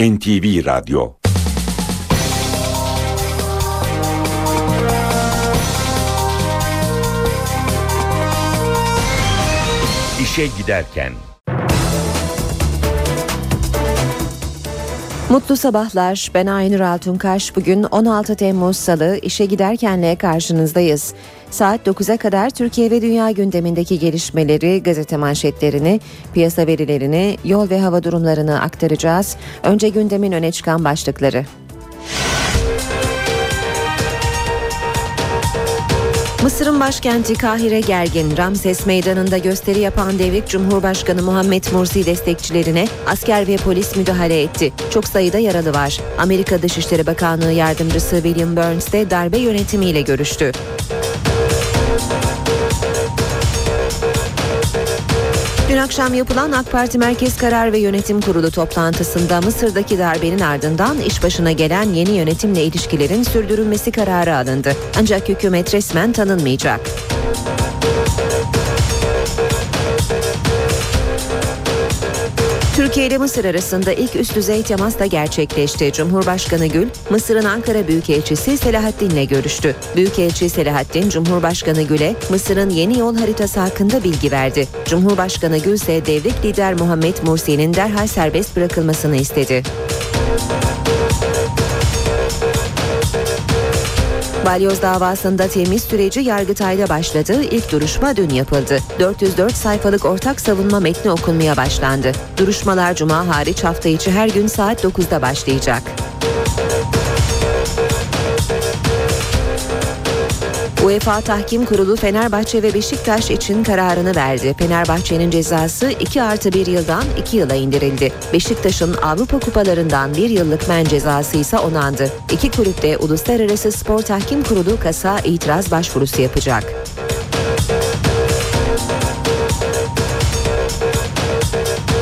NTV Radyo İşe Giderken Mutlu sabahlar. Ben Aynur Altunkaş. Bugün 16 Temmuz Salı işe giderkenle karşınızdayız. Saat 9'a kadar Türkiye ve dünya gündemindeki gelişmeleri, gazete manşetlerini, piyasa verilerini, yol ve hava durumlarını aktaracağız. Önce gündemin öne çıkan başlıkları. Mısır'ın başkenti Kahire gergin. Ramses Meydanı'nda gösteri yapan devrik Cumhurbaşkanı Muhammed Mursi destekçilerine asker ve polis müdahale etti. Çok sayıda yaralı var. Amerika Dışişleri Bakanlığı Yardımcısı William Burns de darbe yönetimiyle görüştü. Akşam yapılan AK Parti Merkez Karar ve Yönetim Kurulu toplantısında Mısır'daki darbenin ardından iş başına gelen yeni yönetimle ilişkilerin sürdürülmesi kararı alındı. Ancak hükümet resmen tanınmayacak. Türkiye ile Mısır arasında ilk üst düzey temas da gerçekleşti. Cumhurbaşkanı Gül, Mısır'ın Ankara Büyükelçisi Selahattin'le görüştü. Büyükelçi Selahattin, Cumhurbaşkanı Gül'e Mısır'ın yeni yol haritası hakkında bilgi verdi. Cumhurbaşkanı Gül ise devlet lider Muhammed Mursi'nin derhal serbest bırakılmasını istedi. Balyoz davasında temiz süreci Yargıtay'da başladı. İlk duruşma dün yapıldı. 404 sayfalık ortak savunma metni okunmaya başlandı. Duruşmalar cuma hariç hafta içi her gün saat 9'da başlayacak. UEFA Tahkim Kurulu Fenerbahçe ve Beşiktaş için kararını verdi. Fenerbahçe'nin cezası 2 artı 1 yıldan 2 yıla indirildi. Beşiktaş'ın Avrupa kupalarından bir yıllık men cezası ise onandı. İki kulüp de Uluslararası Spor Tahkim Kurulu kasa itiraz başvurusu yapacak.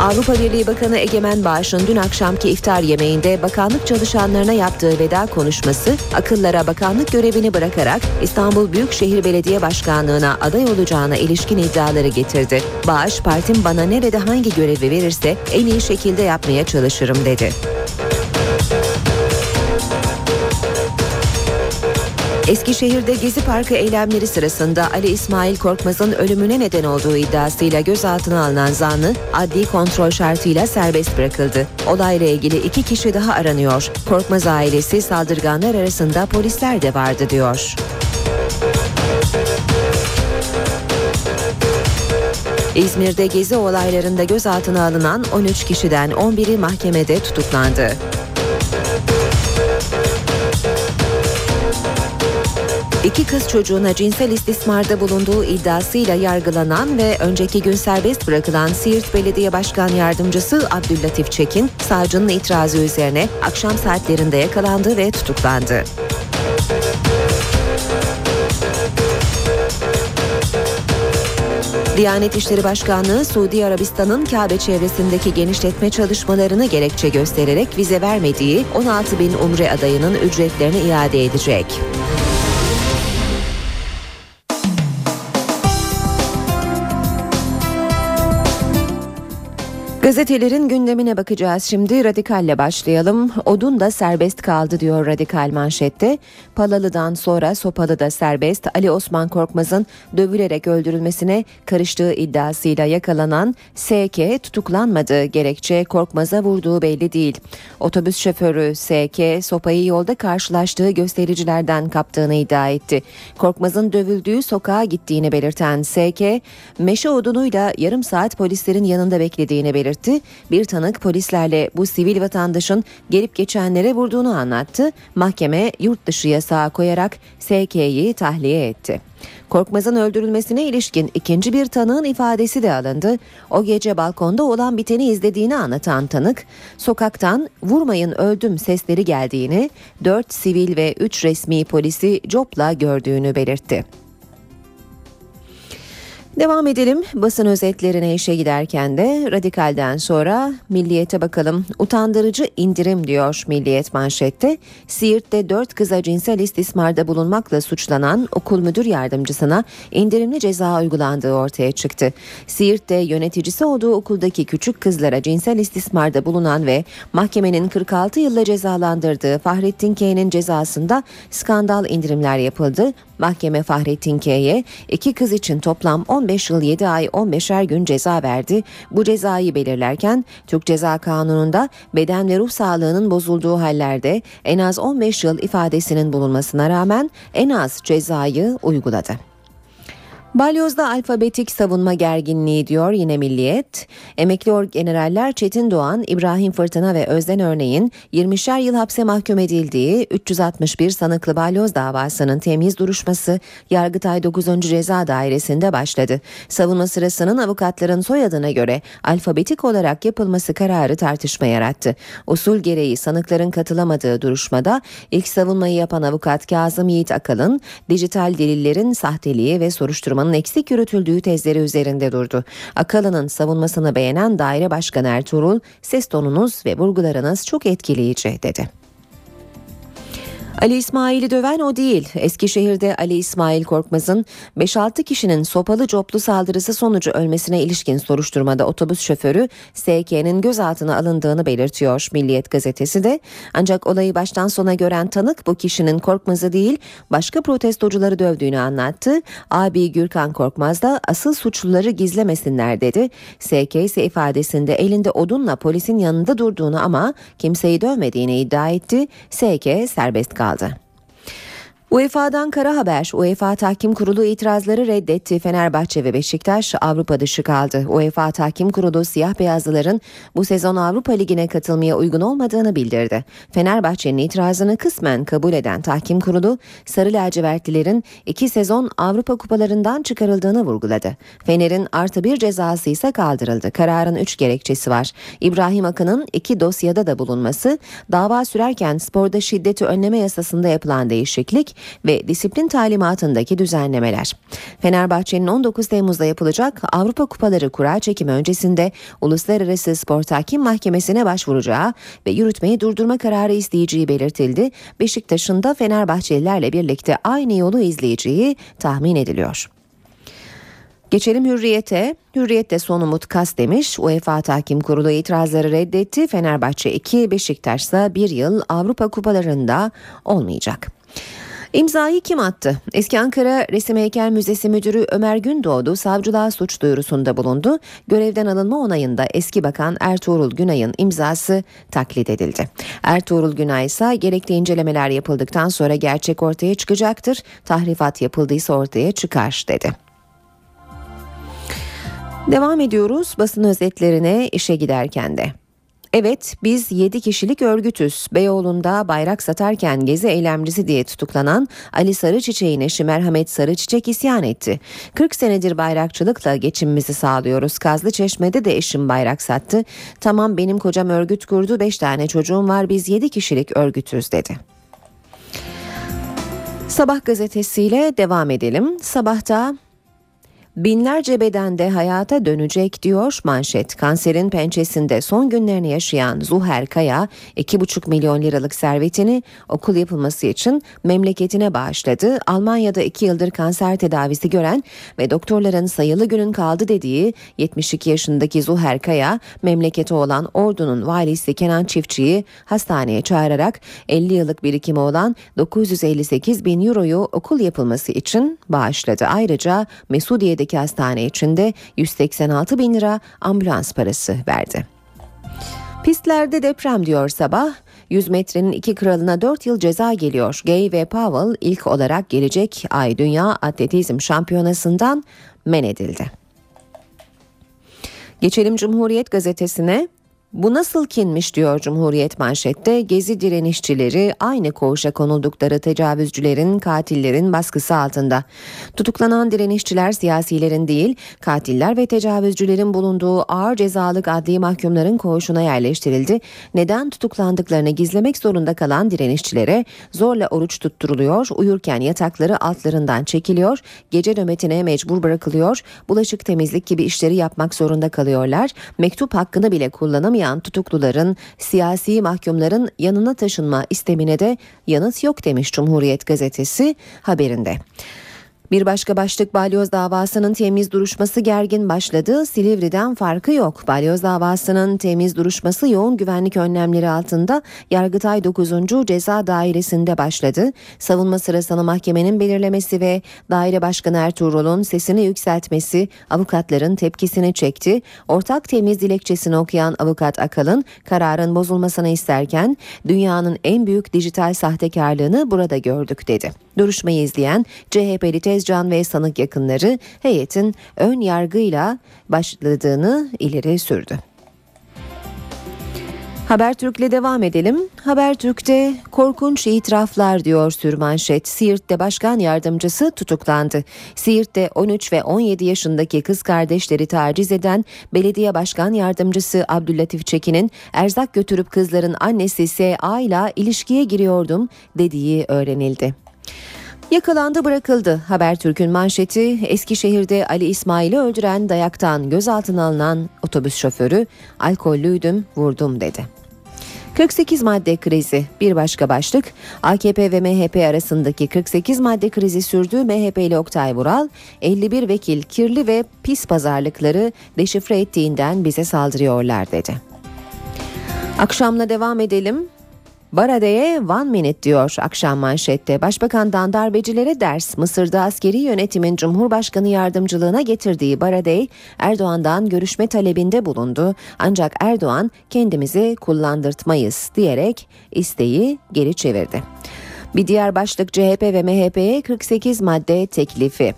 Avrupa Birliği Bakanı Egemen Bağış'ın dün akşamki iftar yemeğinde bakanlık çalışanlarına yaptığı veda konuşması akıllara bakanlık görevini bırakarak İstanbul Büyükşehir Belediye Başkanlığı'na aday olacağına ilişkin iddiaları getirdi. Bağış, partim bana nerede hangi görevi verirse en iyi şekilde yapmaya çalışırım dedi. Eskişehir'de Gezi Parkı eylemleri sırasında Ali İsmail Korkmaz'ın ölümüne neden olduğu iddiasıyla gözaltına alınan zanlı adli kontrol şartıyla serbest bırakıldı. Olayla ilgili iki kişi daha aranıyor. Korkmaz ailesi saldırganlar arasında polisler de vardı diyor. İzmir'de gezi olaylarında gözaltına alınan 13 kişiden 11'i mahkemede tutuklandı. İki kız çocuğuna cinsel istismarda bulunduğu iddiasıyla yargılanan ve önceki gün serbest bırakılan Siirt Belediye Başkan Yardımcısı Abdüllatif Çekin, savcının itirazı üzerine akşam saatlerinde yakalandı ve tutuklandı. Diyanet İşleri Başkanlığı Suudi Arabistan'ın Kabe çevresindeki genişletme çalışmalarını gerekçe göstererek vize vermediği 16 bin umre adayının ücretlerini iade edecek. Gazetelerin gündemine bakacağız şimdi. Radikalle başlayalım. Odun da serbest kaldı diyor Radikal manşette. Palalı'dan sonra Sopalı da serbest. Ali Osman Korkmaz'ın dövülerek öldürülmesine karıştığı iddiasıyla yakalanan SK tutuklanmadı. Gerekçe Korkmaz'a vurduğu belli değil. Otobüs şoförü SK sopayı yolda karşılaştığı göstericilerden kaptığını iddia etti. Korkmaz'ın dövüldüğü sokağa gittiğini belirten SK, meşe odunuyla yarım saat polislerin yanında beklediğini belirtti belirtti. Bir tanık polislerle bu sivil vatandaşın gelip geçenlere vurduğunu anlattı. Mahkeme yurt dışı yasağı koyarak SK'yi tahliye etti. Korkmaz'ın öldürülmesine ilişkin ikinci bir tanığın ifadesi de alındı. O gece balkonda olan biteni izlediğini anlatan tanık, sokaktan vurmayın öldüm sesleri geldiğini, 4 sivil ve 3 resmi polisi copla gördüğünü belirtti. Devam edelim basın özetlerine işe giderken de radikalden sonra milliyete bakalım. Utandırıcı indirim diyor milliyet manşette. Siirt'te dört kıza cinsel istismarda bulunmakla suçlanan okul müdür yardımcısına indirimli ceza uygulandığı ortaya çıktı. Siirt'te yöneticisi olduğu okuldaki küçük kızlara cinsel istismarda bulunan ve mahkemenin 46 yılla cezalandırdığı Fahrettin K'nin cezasında skandal indirimler yapıldı. Mahkeme Fahrettin K'ye iki kız için toplam 15 yıl 7 ay 15'er gün ceza verdi. Bu cezayı belirlerken Türk Ceza Kanunu'nda beden ve ruh sağlığının bozulduğu hallerde en az 15 yıl ifadesinin bulunmasına rağmen en az cezayı uyguladı. Balyoz'da alfabetik savunma gerginliği diyor yine Milliyet. Emekli generaller Çetin Doğan, İbrahim Fırtına ve Özden Örneğin 20'şer yıl hapse mahkum edildiği 361 sanıklı balyoz davasının temiz duruşması Yargıtay 9. Ceza Dairesi'nde başladı. Savunma sırasının avukatların soyadına göre alfabetik olarak yapılması kararı tartışma yarattı. Usul gereği sanıkların katılamadığı duruşmada ilk savunmayı yapan avukat Kazım Yiğit Akalın, dijital delillerin sahteliği ve soruşturmanın savunmanın eksik yürütüldüğü tezleri üzerinde durdu. Akalı'nın savunmasını beğenen daire başkanı Ertuğrul, ses tonunuz ve vurgularınız çok etkileyici dedi. Ali İsmail'i döven o değil. Eskişehir'de Ali İsmail Korkmaz'ın 5-6 kişinin sopalı coplu saldırısı sonucu ölmesine ilişkin soruşturmada otobüs şoförü SK'nin gözaltına alındığını belirtiyor Milliyet gazetesi de. Ancak olayı baştan sona gören tanık bu kişinin Korkmaz'ı değil başka protestocuları dövdüğünü anlattı. Abi Gürkan Korkmaz da asıl suçluları gizlemesinler dedi. SK ise ifadesinde elinde odunla polisin yanında durduğunu ama kimseyi dövmediğini iddia etti. SK serbest kaldı kaldı. UEFA'dan kara haber. UEFA Tahkim Kurulu itirazları reddetti. Fenerbahçe ve Beşiktaş Avrupa dışı kaldı. UEFA Tahkim Kurulu siyah beyazlıların bu sezon Avrupa Ligi'ne katılmaya uygun olmadığını bildirdi. Fenerbahçe'nin itirazını kısmen kabul eden Tahkim Kurulu Sarı lacivertlilerin iki sezon Avrupa kupalarından çıkarıldığını vurguladı. Fener'in artı bir cezası ise kaldırıldı. Kararın üç gerekçesi var. İbrahim Akın'ın iki dosyada da bulunması, dava sürerken sporda şiddeti önleme yasasında yapılan değişiklik ve disiplin talimatındaki düzenlemeler. Fenerbahçe'nin 19 Temmuz'da yapılacak Avrupa Kupaları kura çekimi öncesinde Uluslararası Spor Tahkim Mahkemesi'ne başvuracağı ve yürütmeyi durdurma kararı isteyeceği belirtildi. Beşiktaş'ın da Fenerbahçelilerle birlikte aynı yolu izleyeceği tahmin ediliyor. Geçelim Hürriyet'e. Hürriyet'te son umut kas demiş. UEFA Tahkim Kurulu itirazları reddetti. Fenerbahçe 2, Beşiktaş ise 1 yıl Avrupa kupalarında olmayacak. İmzayı kim attı? Eski Ankara Resim Heykel Müzesi Müdürü Ömer Gündoğdu savcılığa suç duyurusunda bulundu. Görevden alınma onayında eski bakan Ertuğrul Günay'ın imzası taklit edildi. Ertuğrul Günay ise gerekli incelemeler yapıldıktan sonra gerçek ortaya çıkacaktır. Tahrifat yapıldıysa ortaya çıkar dedi. Devam ediyoruz basın özetlerine işe giderken de. Evet biz 7 kişilik örgütüz. Beyoğlu'nda bayrak satarken gezi eylemcisi diye tutuklanan Ali Sarıçiçek'in eşi Merhamet Sarıçiçek isyan etti. 40 senedir bayrakçılıkla geçimimizi sağlıyoruz. Kazlı Çeşme'de de eşim bayrak sattı. Tamam benim kocam örgüt kurdu 5 tane çocuğum var biz 7 kişilik örgütüz dedi. Sabah gazetesiyle devam edelim. Sabahta Binlerce bedende hayata dönecek diyor manşet. Kanserin pençesinde son günlerini yaşayan Zuher Kaya 2,5 milyon liralık servetini okul yapılması için memleketine bağışladı. Almanya'da 2 yıldır kanser tedavisi gören ve doktorların sayılı günün kaldı dediği 72 yaşındaki Zuher Kaya memleketi olan Ordu'nun valisi Kenan Çiftçi'yi hastaneye çağırarak 50 yıllık birikimi olan 958 bin euroyu okul yapılması için bağışladı. Ayrıca Mesudiye'de Ankara'daki hastane içinde 186 bin lira ambulans parası verdi. Pistlerde deprem diyor sabah. 100 metrenin iki kralına 4 yıl ceza geliyor. Gay ve Powell ilk olarak gelecek ay Dünya Atletizm Şampiyonası'ndan men edildi. Geçelim Cumhuriyet Gazetesi'ne. Bu nasıl kinmiş diyor Cumhuriyet manşette. Gezi direnişçileri aynı koğuşa konuldukları tecavüzcülerin, katillerin baskısı altında. Tutuklanan direnişçiler siyasilerin değil, katiller ve tecavüzcülerin bulunduğu ağır cezalık adli mahkumların koğuşuna yerleştirildi. Neden tutuklandıklarını gizlemek zorunda kalan direnişçilere zorla oruç tutturuluyor, uyurken yatakları altlarından çekiliyor, gece nöbetine mecbur bırakılıyor, bulaşık temizlik gibi işleri yapmak zorunda kalıyorlar. Mektup hakkını bile kullanamıyor olmayan tutukluların siyasi mahkumların yanına taşınma istemine de yanıt yok demiş Cumhuriyet gazetesi haberinde. Bir başka başlık balyoz davasının temiz duruşması gergin başladı. Silivri'den farkı yok. Balyoz davasının temiz duruşması yoğun güvenlik önlemleri altında Yargıtay 9. Ceza Dairesi'nde başladı. Savunma sırasını mahkemenin belirlemesi ve daire başkanı Ertuğrul'un sesini yükseltmesi avukatların tepkisini çekti. Ortak temiz dilekçesini okuyan avukat Akalın kararın bozulmasını isterken dünyanın en büyük dijital sahtekarlığını burada gördük dedi. Duruşmayı izleyen CHP'li Tezcan ve sanık yakınları heyetin ön yargıyla başladığını ileri sürdü. Habertürk'le devam edelim. Habertürk'te korkunç itiraflar diyor sürmanşet. Siirt'te başkan yardımcısı tutuklandı. Siirt'te 13 ve 17 yaşındaki kız kardeşleri taciz eden belediye başkan yardımcısı Abdüllatif Çekin'in erzak götürüp kızların annesi S.A. ile ilişkiye giriyordum dediği öğrenildi. Yakalandı bırakıldı. Habertürk'ün manşeti Eskişehir'de Ali İsmail'i öldüren dayaktan gözaltına alınan otobüs şoförü alkollüydüm vurdum dedi. 48 madde krizi bir başka başlık AKP ve MHP arasındaki 48 madde krizi sürdü. MHP'li Oktay Vural 51 vekil kirli ve pis pazarlıkları deşifre ettiğinden bize saldırıyorlar dedi. Akşamla devam edelim. Barade'ye one minute diyor akşam manşette. Başbakandan darbecilere ders. Mısır'da askeri yönetimin Cumhurbaşkanı yardımcılığına getirdiği Baradey, Erdoğan'dan görüşme talebinde bulundu. Ancak Erdoğan kendimizi kullandırtmayız diyerek isteği geri çevirdi. Bir diğer başlık CHP ve MHP'ye 48 madde teklifi.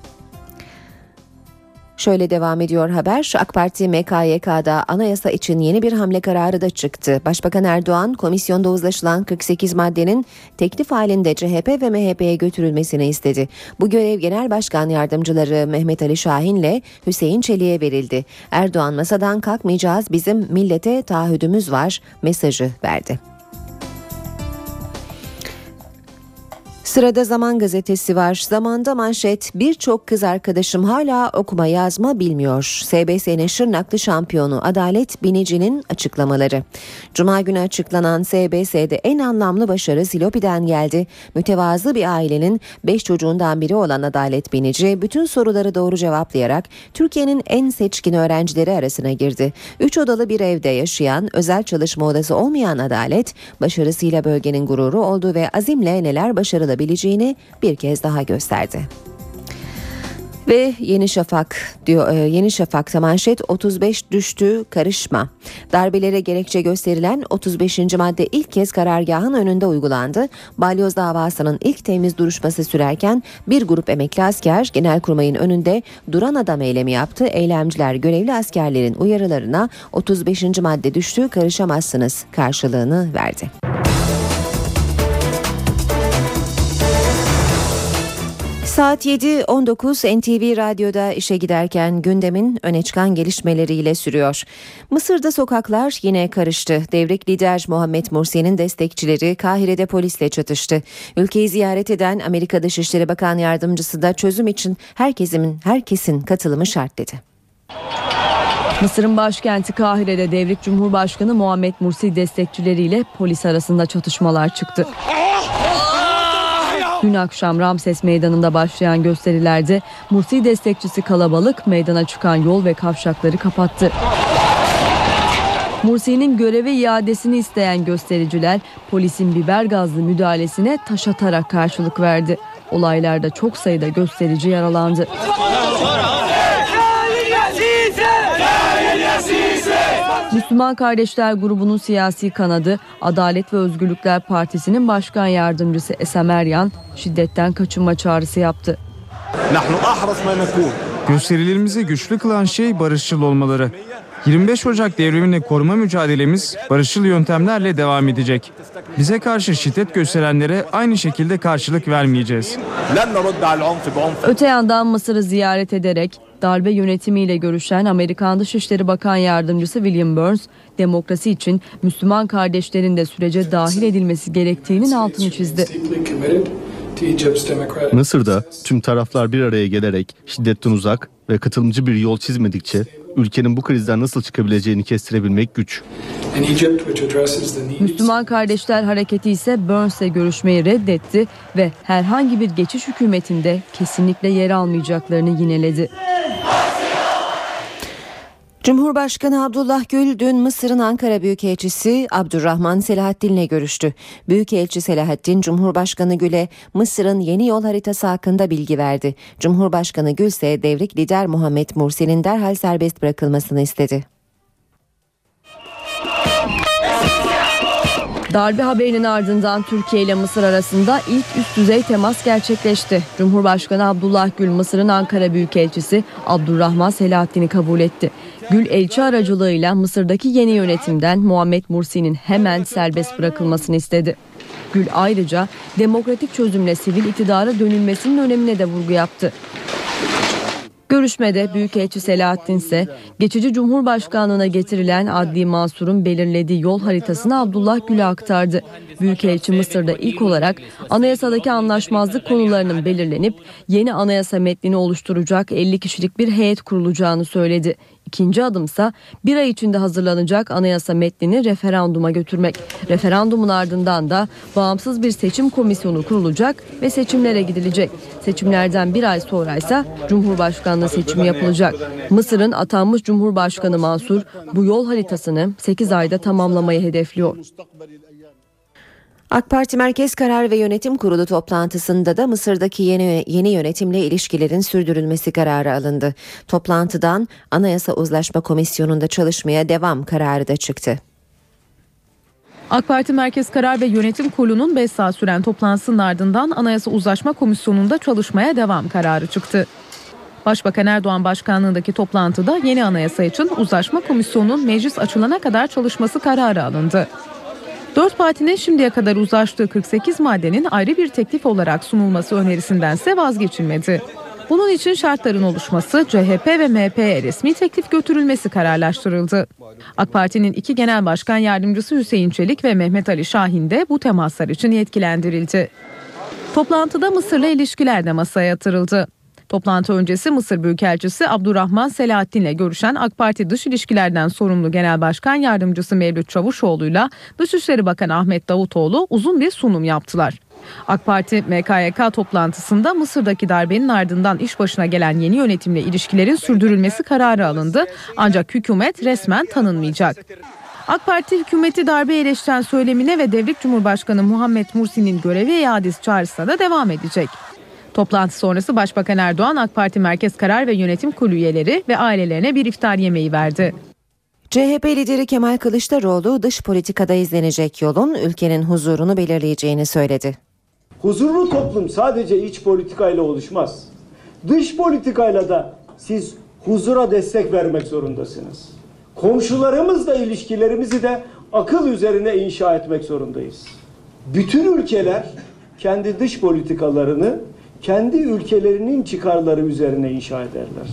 Şöyle devam ediyor haber. AK Parti MKYK'da anayasa için yeni bir hamle kararı da çıktı. Başbakan Erdoğan komisyonda uzlaşılan 48 maddenin teklif halinde CHP ve MHP'ye götürülmesini istedi. Bu görev Genel Başkan Yardımcıları Mehmet Ali Şahin ile Hüseyin Çelik'e verildi. Erdoğan masadan kalkmayacağız bizim millete taahhüdümüz var mesajı verdi. Sırada Zaman Gazetesi var. Zamanda manşet birçok kız arkadaşım hala okuma yazma bilmiyor. SBS'nin Şırnaklı şampiyonu Adalet Binici'nin açıklamaları. Cuma günü açıklanan SBS'de en anlamlı başarı Silopi'den geldi. Mütevazı bir ailenin 5 çocuğundan biri olan Adalet Binici bütün soruları doğru cevaplayarak Türkiye'nin en seçkin öğrencileri arasına girdi. 3 odalı bir evde yaşayan, özel çalışma odası olmayan Adalet, başarısıyla bölgenin gururu oldu ve azimle neler başarılı olabileceğini bir kez daha gösterdi. Ve Yeni Şafak diyor e, Yeni Şafak'ta manşet 35 düştü karışma. Darbelere gerekçe gösterilen 35. madde ilk kez karargahın önünde uygulandı. Balyoz davasının ilk temiz duruşması sürerken bir grup emekli asker Genelkurmay'ın önünde duran adam eylemi yaptı. Eylemciler görevli askerlerin uyarılarına 35. madde düştü karışamazsınız karşılığını verdi. Saat 7.19 NTV Radyo'da işe giderken gündemin öne çıkan gelişmeleriyle sürüyor. Mısır'da sokaklar yine karıştı. Devrik lider Muhammed Mursi'nin destekçileri Kahire'de polisle çatıştı. Ülkeyi ziyaret eden Amerika Dışişleri Bakan Yardımcısı da çözüm için herkesin herkesin katılımı şart dedi. Mısır'ın başkenti Kahire'de devrik Cumhurbaşkanı Muhammed Mursi destekçileriyle polis arasında çatışmalar çıktı. Dün akşam Ramses Meydanı'nda başlayan gösterilerde Mursi destekçisi kalabalık meydana çıkan yol ve kavşakları kapattı. Mursi'nin görevi iadesini isteyen göstericiler polisin biber gazlı müdahalesine taş atarak karşılık verdi. Olaylarda çok sayıda gösterici yaralandı. Müslüman Kardeşler grubunun siyasi kanadı Adalet ve Özgürlükler Partisi'nin başkan yardımcısı Esem Eryan şiddetten kaçınma çağrısı yaptı. Gösterilerimizi güçlü kılan şey barışçıl olmaları. 25 Ocak devrimini koruma mücadelemiz barışçıl yöntemlerle devam edecek. Bize karşı şiddet gösterenlere aynı şekilde karşılık vermeyeceğiz. Öte yandan Mısır'ı ziyaret ederek darbe yönetimiyle görüşen Amerikan Dışişleri Bakan Yardımcısı William Burns, demokrasi için Müslüman kardeşlerin de sürece dahil edilmesi gerektiğinin altını çizdi. Mısır'da tüm taraflar bir araya gelerek şiddetten uzak ve katılımcı bir yol çizmedikçe ülkenin bu krizden nasıl çıkabileceğini kestirebilmek güç. Müslüman Kardeşler Hareketi ise Burns'le görüşmeyi reddetti ve herhangi bir geçiş hükümetinde kesinlikle yer almayacaklarını yineledi. Cumhurbaşkanı Abdullah Gül dün Mısır'ın Ankara Büyükelçisi Abdurrahman Selahattin'le görüştü. Büyükelçi Selahattin Cumhurbaşkanı Gül'e Mısır'ın yeni yol haritası hakkında bilgi verdi. Cumhurbaşkanı Gül ise devrik lider Muhammed Mursi'nin derhal serbest bırakılmasını istedi. Darbe haberinin ardından Türkiye ile Mısır arasında ilk üst düzey temas gerçekleşti. Cumhurbaşkanı Abdullah Gül Mısır'ın Ankara Büyükelçisi Abdurrahman Selahattin'i kabul etti. Gül elçi aracılığıyla Mısır'daki yeni yönetimden Muhammed Mursi'nin hemen serbest bırakılmasını istedi. Gül ayrıca demokratik çözümle sivil iktidara dönülmesinin önemine de vurgu yaptı. Görüşmede Büyükelçi Selahattin ise geçici Cumhurbaşkanlığına getirilen adli mansurun belirlediği yol haritasını Abdullah Gül'e aktardı. Büyükelçi Mısır'da ilk olarak anayasadaki anlaşmazlık konularının belirlenip yeni anayasa metnini oluşturacak 50 kişilik bir heyet kurulacağını söyledi. İkinci adımsa bir ay içinde hazırlanacak anayasa metnini referanduma götürmek. Referandumun ardından da bağımsız bir seçim komisyonu kurulacak ve seçimlere gidilecek. Seçimlerden bir ay sonra ise Cumhurbaşkanlığı seçimi yapılacak. Mısır'ın atanmış Cumhurbaşkanı Mansur bu yol haritasını 8 ayda tamamlamayı hedefliyor. AK Parti Merkez Karar ve Yönetim Kurulu toplantısında da Mısır'daki yeni, yeni yönetimle ilişkilerin sürdürülmesi kararı alındı. Toplantıdan Anayasa Uzlaşma Komisyonu'nda çalışmaya devam kararı da çıktı. AK Parti Merkez Karar ve Yönetim Kurulu'nun 5 saat süren toplantısının ardından Anayasa Uzlaşma Komisyonu'nda çalışmaya devam kararı çıktı. Başbakan Erdoğan başkanlığındaki toplantıda yeni anayasa için Uzlaşma Komisyonu'nun meclis açılana kadar çalışması kararı alındı. Dört partinin şimdiye kadar uzlaştığı 48 maddenin ayrı bir teklif olarak sunulması öneриsindense vazgeçilmedi. Bunun için şartların oluşması, CHP ve MHP'ye resmi teklif götürülmesi kararlaştırıldı. AK Parti'nin iki genel başkan yardımcısı Hüseyin Çelik ve Mehmet Ali Şahin de bu temaslar için yetkilendirildi. Toplantıda Mısır'la ilişkiler de masaya yatırıldı. Toplantı öncesi Mısır Büyükelçisi Abdurrahman Selahattin'le görüşen AK Parti Dış İlişkilerden sorumlu Genel Başkan Yardımcısı Mevlüt Çavuşoğlu'yla Dışişleri Bakanı Ahmet Davutoğlu uzun bir sunum yaptılar. AK Parti MKYK toplantısında Mısır'daki darbenin ardından iş başına gelen yeni yönetimle ilişkilerin sürdürülmesi kararı alındı. Ancak hükümet resmen tanınmayacak. AK Parti hükümeti darbe eleştiren söylemine ve devrik Cumhurbaşkanı Muhammed Mursi'nin görevi iadesi çağrısına da devam edecek. Toplantı sonrası Başbakan Erdoğan AK Parti Merkez Karar ve Yönetim Kurulu üyeleri ve ailelerine bir iftar yemeği verdi. CHP lideri Kemal Kılıçdaroğlu dış politikada izlenecek yolun ülkenin huzurunu belirleyeceğini söyledi. Huzurlu toplum sadece iç politikayla oluşmaz. Dış politikayla da siz huzura destek vermek zorundasınız. Komşularımızla ilişkilerimizi de akıl üzerine inşa etmek zorundayız. Bütün ülkeler kendi dış politikalarını kendi ülkelerinin çıkarları üzerine inşa ederler.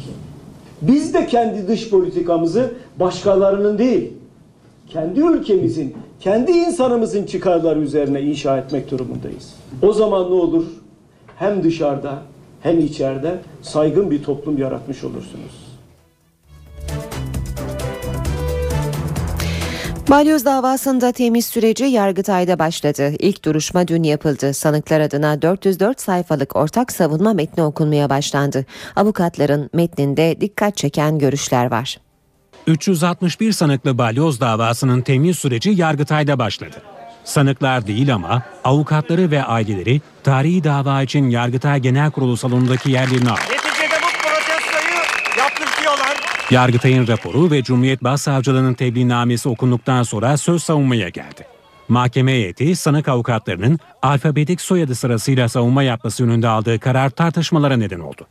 Biz de kendi dış politikamızı başkalarının değil, kendi ülkemizin, kendi insanımızın çıkarları üzerine inşa etmek durumundayız. O zaman ne olur? Hem dışarıda hem içeride saygın bir toplum yaratmış olursunuz. Balyoz davasında temiz süreci Yargıtay'da başladı. İlk duruşma dün yapıldı. Sanıklar adına 404 sayfalık ortak savunma metni okunmaya başlandı. Avukatların metninde dikkat çeken görüşler var. 361 sanıklı balyoz davasının temiz süreci Yargıtay'da başladı. Sanıklar değil ama avukatları ve aileleri tarihi dava için Yargıtay Genel Kurulu salonundaki yerlerini aldı. Yargıtay'ın raporu ve Cumhuriyet Başsavcılığının tebliğnamesi okunduktan sonra söz savunmaya geldi. Mahkeme heyeti sanık avukatlarının alfabetik soyadı sırasıyla savunma yapması yönünde aldığı karar tartışmalara neden oldu.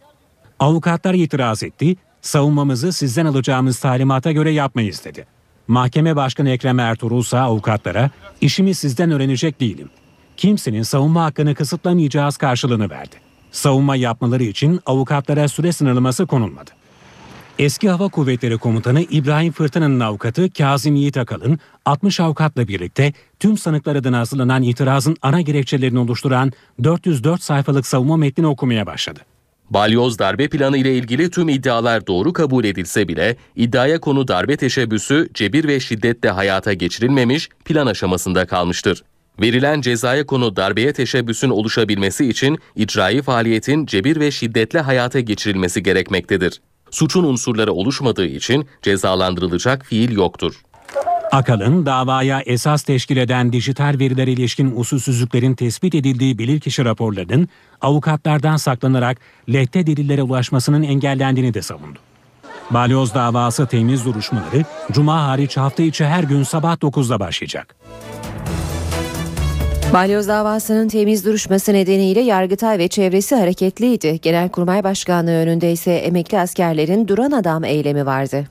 Avukatlar itiraz etti, savunmamızı sizden alacağımız talimata göre yapmayız dedi. Mahkeme Başkanı Ekrem Ertuğrul ise avukatlara işimi sizden öğrenecek değilim. Kimsenin savunma hakkını kısıtlamayacağız karşılığını verdi. Savunma yapmaları için avukatlara süre sınırlaması konulmadı. Eski Hava Kuvvetleri Komutanı İbrahim Fırtına'nın avukatı Kazım Yiğit Akalın 60 avukatla birlikte tüm sanıklar adına hazırlanan itirazın ana gerekçelerini oluşturan 404 sayfalık savunma metnini okumaya başladı. Balyoz darbe planı ile ilgili tüm iddialar doğru kabul edilse bile iddiaya konu darbe teşebbüsü cebir ve şiddetle hayata geçirilmemiş plan aşamasında kalmıştır. Verilen cezaya konu darbeye teşebbüsün oluşabilmesi için icraî faaliyetin cebir ve şiddetle hayata geçirilmesi gerekmektedir. Suçun unsurları oluşmadığı için cezalandırılacak fiil yoktur. Akalın davaya esas teşkil eden dijital verilere ilişkin usulsüzlüklerin tespit edildiği bilirkişi raporlarının avukatlardan saklanarak lehte delillere ulaşmasının engellendiğini de savundu. Balyoz davası temiz duruşmaları Cuma hariç hafta içi her gün sabah 9'da başlayacak. Balyoz davasının temiz duruşması nedeniyle Yargıtay ve çevresi hareketliydi. Genelkurmay Başkanlığı önünde ise emekli askerlerin duran adam eylemi vardı.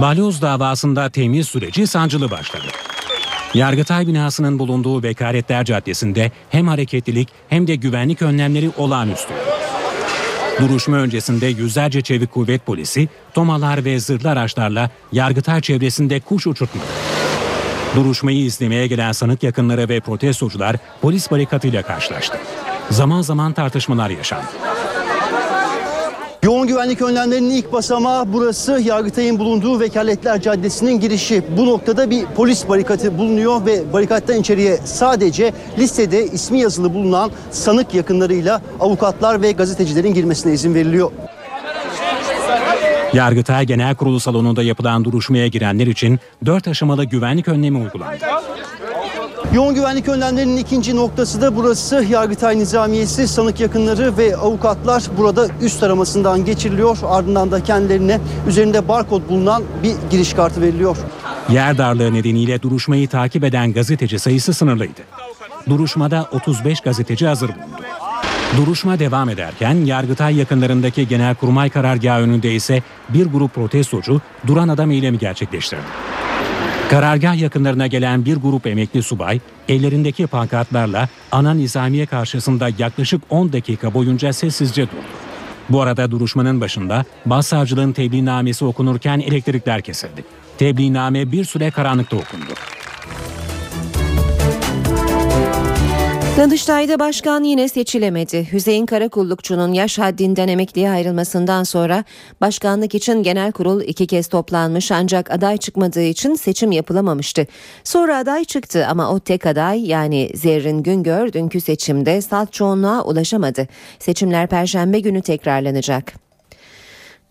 Balyoz davasında temiz süreci sancılı başladı. Yargıtay binasının bulunduğu Vekaletler Caddesi'nde hem hareketlilik hem de güvenlik önlemleri olağanüstü. Duruşma öncesinde yüzlerce çevik kuvvet polisi, tomalar ve zırhlı araçlarla Yargıtay çevresinde kuş uçurtmadı. Duruşmayı izlemeye gelen sanık yakınları ve protestocular polis barikatıyla karşılaştı. Zaman zaman tartışmalar yaşandı. Yoğun güvenlik önlemlerinin ilk basamağı burası Yargıtay'ın bulunduğu Vekaletler Caddesi'nin girişi. Bu noktada bir polis barikatı bulunuyor ve barikattan içeriye sadece listede ismi yazılı bulunan sanık yakınlarıyla avukatlar ve gazetecilerin girmesine izin veriliyor. Yargıtay Genel Kurulu salonunda yapılan duruşmaya girenler için dört aşamalı güvenlik önlemi uygulandı. Yoğun güvenlik önlemlerinin ikinci noktası da burası Yargıtay Nizamiyesi, sanık yakınları ve avukatlar burada üst aramasından geçiriliyor. Ardından da kendilerine üzerinde barkod bulunan bir giriş kartı veriliyor. Yer darlığı nedeniyle duruşmayı takip eden gazeteci sayısı sınırlıydı. Duruşmada 35 gazeteci hazır bulundu. Duruşma devam ederken Yargıtay yakınlarındaki Genelkurmay karargahı önünde ise bir grup protestocu duran adam eylemi gerçekleştirdi. Karargah yakınlarına gelen bir grup emekli subay ellerindeki pankartlarla ana nizamiye karşısında yaklaşık 10 dakika boyunca sessizce durdu. Bu arada duruşmanın başında başsavcılığın tebliğnamesi okunurken elektrikler kesildi. Tebliğname bir süre karanlıkta okundu. Danıştay'da başkan yine seçilemedi. Hüseyin Karakullukçu'nun yaş haddinden emekliye ayrılmasından sonra başkanlık için genel kurul iki kez toplanmış ancak aday çıkmadığı için seçim yapılamamıştı. Sonra aday çıktı ama o tek aday yani Zerrin Güngör dünkü seçimde salt çoğunluğa ulaşamadı. Seçimler perşembe günü tekrarlanacak.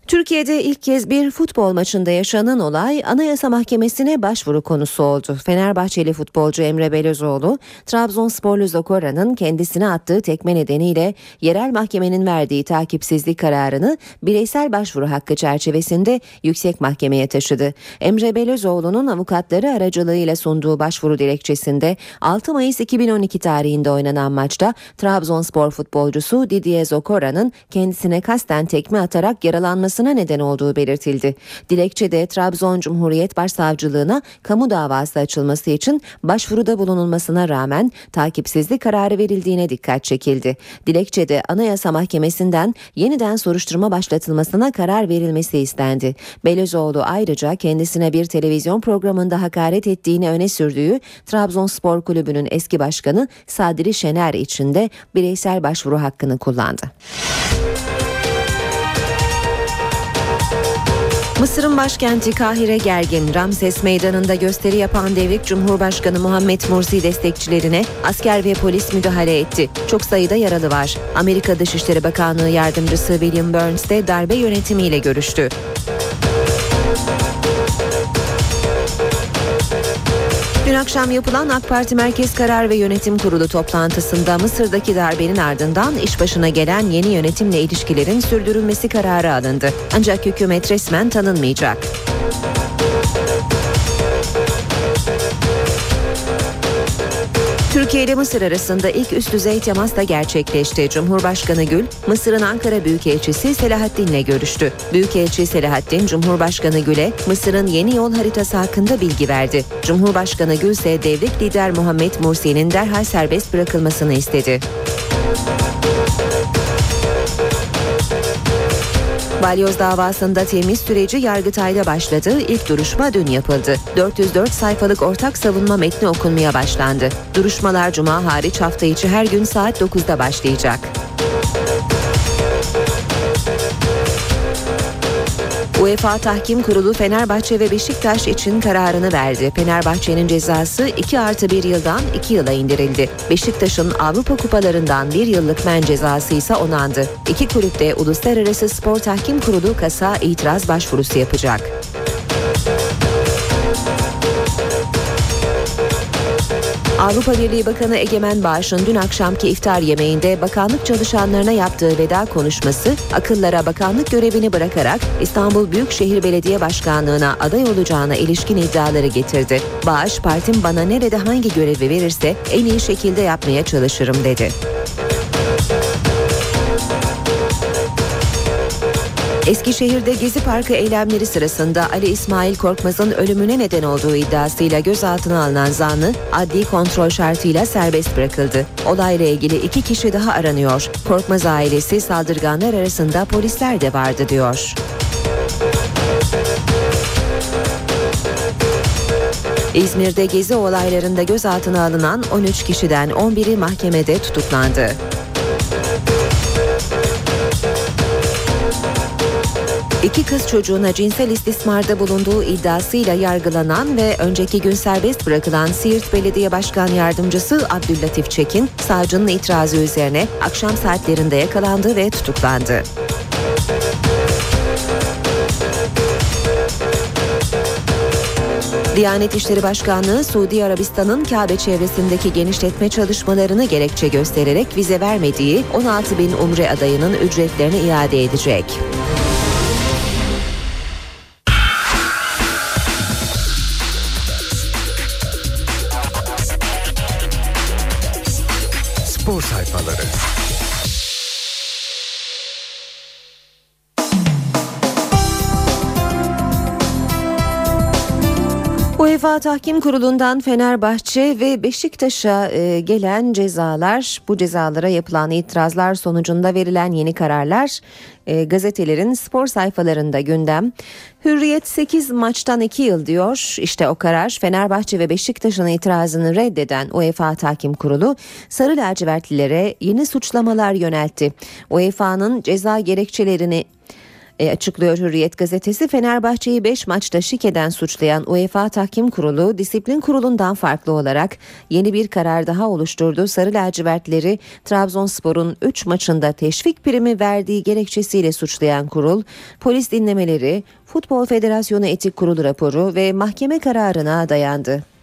Türkiye'de ilk kez bir futbol maçında yaşanan olay Anayasa Mahkemesi'ne başvuru konusu oldu. Fenerbahçeli futbolcu Emre Belözoğlu, Trabzonsporlu Zokora'nın kendisine attığı tekme nedeniyle yerel mahkemenin verdiği takipsizlik kararını bireysel başvuru hakkı çerçevesinde yüksek mahkemeye taşıdı. Emre Belözoğlu'nun avukatları aracılığıyla sunduğu başvuru dilekçesinde 6 Mayıs 2012 tarihinde oynanan maçta Trabzonspor futbolcusu Didier Zokora'nın kendisine kasten tekme atarak yaralanması yapılmasına neden olduğu belirtildi. Dilekçede Trabzon Cumhuriyet Başsavcılığına kamu davası açılması için başvuruda bulunulmasına rağmen takipsizlik kararı verildiğine dikkat çekildi. Dilekçede Anayasa Mahkemesi'nden yeniden soruşturma başlatılmasına karar verilmesi istendi. Belözoğlu ayrıca kendisine bir televizyon programında hakaret ettiğini öne sürdüğü Trabzonspor Kulübü'nün eski başkanı Sadri Şener için de bireysel başvuru hakkını kullandı. Mısır'ın başkenti Kahire gergin. Ramses Meydanı'nda gösteri yapan devrik Cumhurbaşkanı Muhammed Mursi destekçilerine asker ve polis müdahale etti. Çok sayıda yaralı var. Amerika Dışişleri Bakanlığı Yardımcısı William Burns de darbe yönetimiyle görüştü. Akşam yapılan AK Parti Merkez Karar ve Yönetim Kurulu toplantısında Mısır'daki darbenin ardından iş başına gelen yeni yönetimle ilişkilerin sürdürülmesi kararı alındı. Ancak hükümet resmen tanınmayacak. Türkiye ile Mısır arasında ilk üst düzey temas da gerçekleşti. Cumhurbaşkanı Gül, Mısır'ın Ankara Büyükelçisi Selahattin'le görüştü. Büyükelçi Selahattin, Cumhurbaşkanı Gül'e Mısır'ın yeni yol haritası hakkında bilgi verdi. Cumhurbaşkanı Gül ise devlet lider Muhammed Mursi'nin derhal serbest bırakılmasını istedi. Balyoz davasında temiz süreci Yargıtay'da başladı. İlk duruşma dün yapıldı. 404 sayfalık ortak savunma metni okunmaya başlandı. Duruşmalar cuma hariç hafta içi her gün saat 9'da başlayacak. UEFA Tahkim Kurulu Fenerbahçe ve Beşiktaş için kararını verdi. Fenerbahçe'nin cezası 2 artı 1 yıldan 2 yıla indirildi. Beşiktaş'ın Avrupa Kupalarından bir yıllık men cezası ise onandı. İki kulüp de Uluslararası Spor Tahkim Kurulu kasa itiraz başvurusu yapacak. Avrupa Birliği Bakanı Egemen Bağış'ın dün akşamki iftar yemeğinde bakanlık çalışanlarına yaptığı veda konuşması akıllara bakanlık görevini bırakarak İstanbul Büyükşehir Belediye Başkanlığı'na aday olacağına ilişkin iddiaları getirdi. Bağış partim bana nerede hangi görevi verirse en iyi şekilde yapmaya çalışırım dedi. Eskişehir'de Gezi Parkı eylemleri sırasında Ali İsmail Korkmaz'ın ölümüne neden olduğu iddiasıyla gözaltına alınan zanlı adli kontrol şartıyla serbest bırakıldı. Olayla ilgili iki kişi daha aranıyor. Korkmaz ailesi saldırganlar arasında polisler de vardı diyor. İzmir'de gezi olaylarında gözaltına alınan 13 kişiden 11'i mahkemede tutuklandı. İki kız çocuğuna cinsel istismarda bulunduğu iddiasıyla yargılanan ve önceki gün serbest bırakılan Siirt Belediye Başkan Yardımcısı Abdüllatif Çekin, savcının itirazı üzerine akşam saatlerinde yakalandı ve tutuklandı. Diyanet İşleri Başkanlığı Suudi Arabistan'ın Kabe çevresindeki genişletme çalışmalarını gerekçe göstererek vize vermediği 16 bin umre adayının ücretlerini iade edecek. UEFA Tahkim Kurulu'ndan Fenerbahçe ve Beşiktaş'a e, gelen cezalar, bu cezalara yapılan itirazlar sonucunda verilen yeni kararlar e, gazetelerin spor sayfalarında gündem. Hürriyet 8 maçtan 2 yıl diyor. İşte o karar Fenerbahçe ve Beşiktaş'ın itirazını reddeden UEFA Tahkim Kurulu Sarı lacivertlilere yeni suçlamalar yöneltti. UEFA'nın ceza gerekçelerini e, açıklıyor Hürriyet gazetesi Fenerbahçe'yi 5 maçta şikeden suçlayan UEFA Tahkim Kurulu disiplin kurulundan farklı olarak yeni bir karar daha oluşturdu. Sarı lacivertleri Trabzonspor'un 3 maçında teşvik primi verdiği gerekçesiyle suçlayan kurul polis dinlemeleri, Futbol Federasyonu Etik Kurulu raporu ve mahkeme kararına dayandı.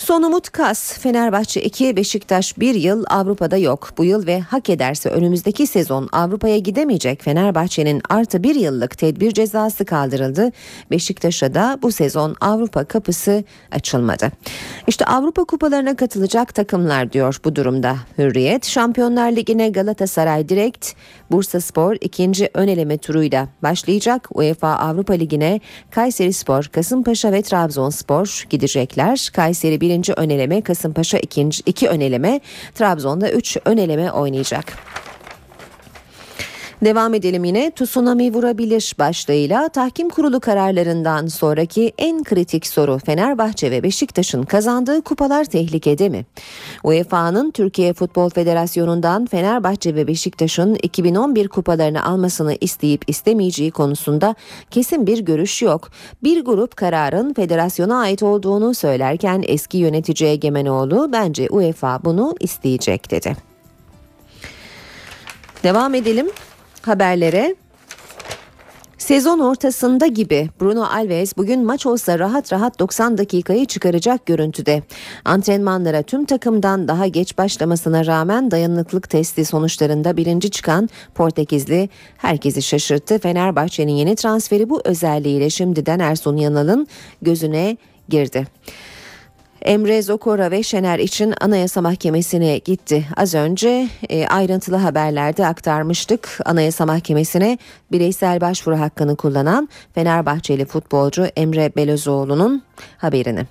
Son umut Kas, Fenerbahçe 2, Beşiktaş 1 yıl Avrupa'da yok. Bu yıl ve hak ederse önümüzdeki sezon Avrupa'ya gidemeyecek Fenerbahçe'nin artı bir yıllık tedbir cezası kaldırıldı. Beşiktaş'a da bu sezon Avrupa kapısı açılmadı. İşte Avrupa kupalarına katılacak takımlar diyor bu durumda Hürriyet. Şampiyonlar Ligi'ne Galatasaray direkt, Bursa Spor ikinci ön eleme turuyla başlayacak. UEFA Avrupa Ligi'ne Kayseri Spor, Kasımpaşa ve Trabzonspor gidecekler. Kayseri birinci ön eleme, Kasımpaşa ikinci, iki ön eleme, Trabzon'da üç ön eleme oynayacak. Devam edelim yine tsunami vurabilir başlığıyla tahkim kurulu kararlarından sonraki en kritik soru Fenerbahçe ve Beşiktaş'ın kazandığı kupalar tehlikede mi? UEFA'nın Türkiye Futbol Federasyonu'ndan Fenerbahçe ve Beşiktaş'ın 2011 kupalarını almasını isteyip istemeyeceği konusunda kesin bir görüş yok. Bir grup kararın federasyona ait olduğunu söylerken eski yönetici Egemenoğlu bence UEFA bunu isteyecek dedi. Devam edelim haberlere. Sezon ortasında gibi Bruno Alves bugün maç olsa rahat rahat 90 dakikayı çıkaracak görüntüde. Antrenmanlara tüm takımdan daha geç başlamasına rağmen dayanıklık testi sonuçlarında birinci çıkan Portekizli herkesi şaşırttı. Fenerbahçe'nin yeni transferi bu özelliğiyle şimdiden Ersun Yanal'ın gözüne girdi. Emre Zokora ve Şener için Anayasa Mahkemesi'ne gitti. Az önce e, ayrıntılı haberlerde aktarmıştık. Anayasa Mahkemesi'ne bireysel başvuru hakkını kullanan Fenerbahçeli futbolcu Emre Belözoğlu'nun haberini.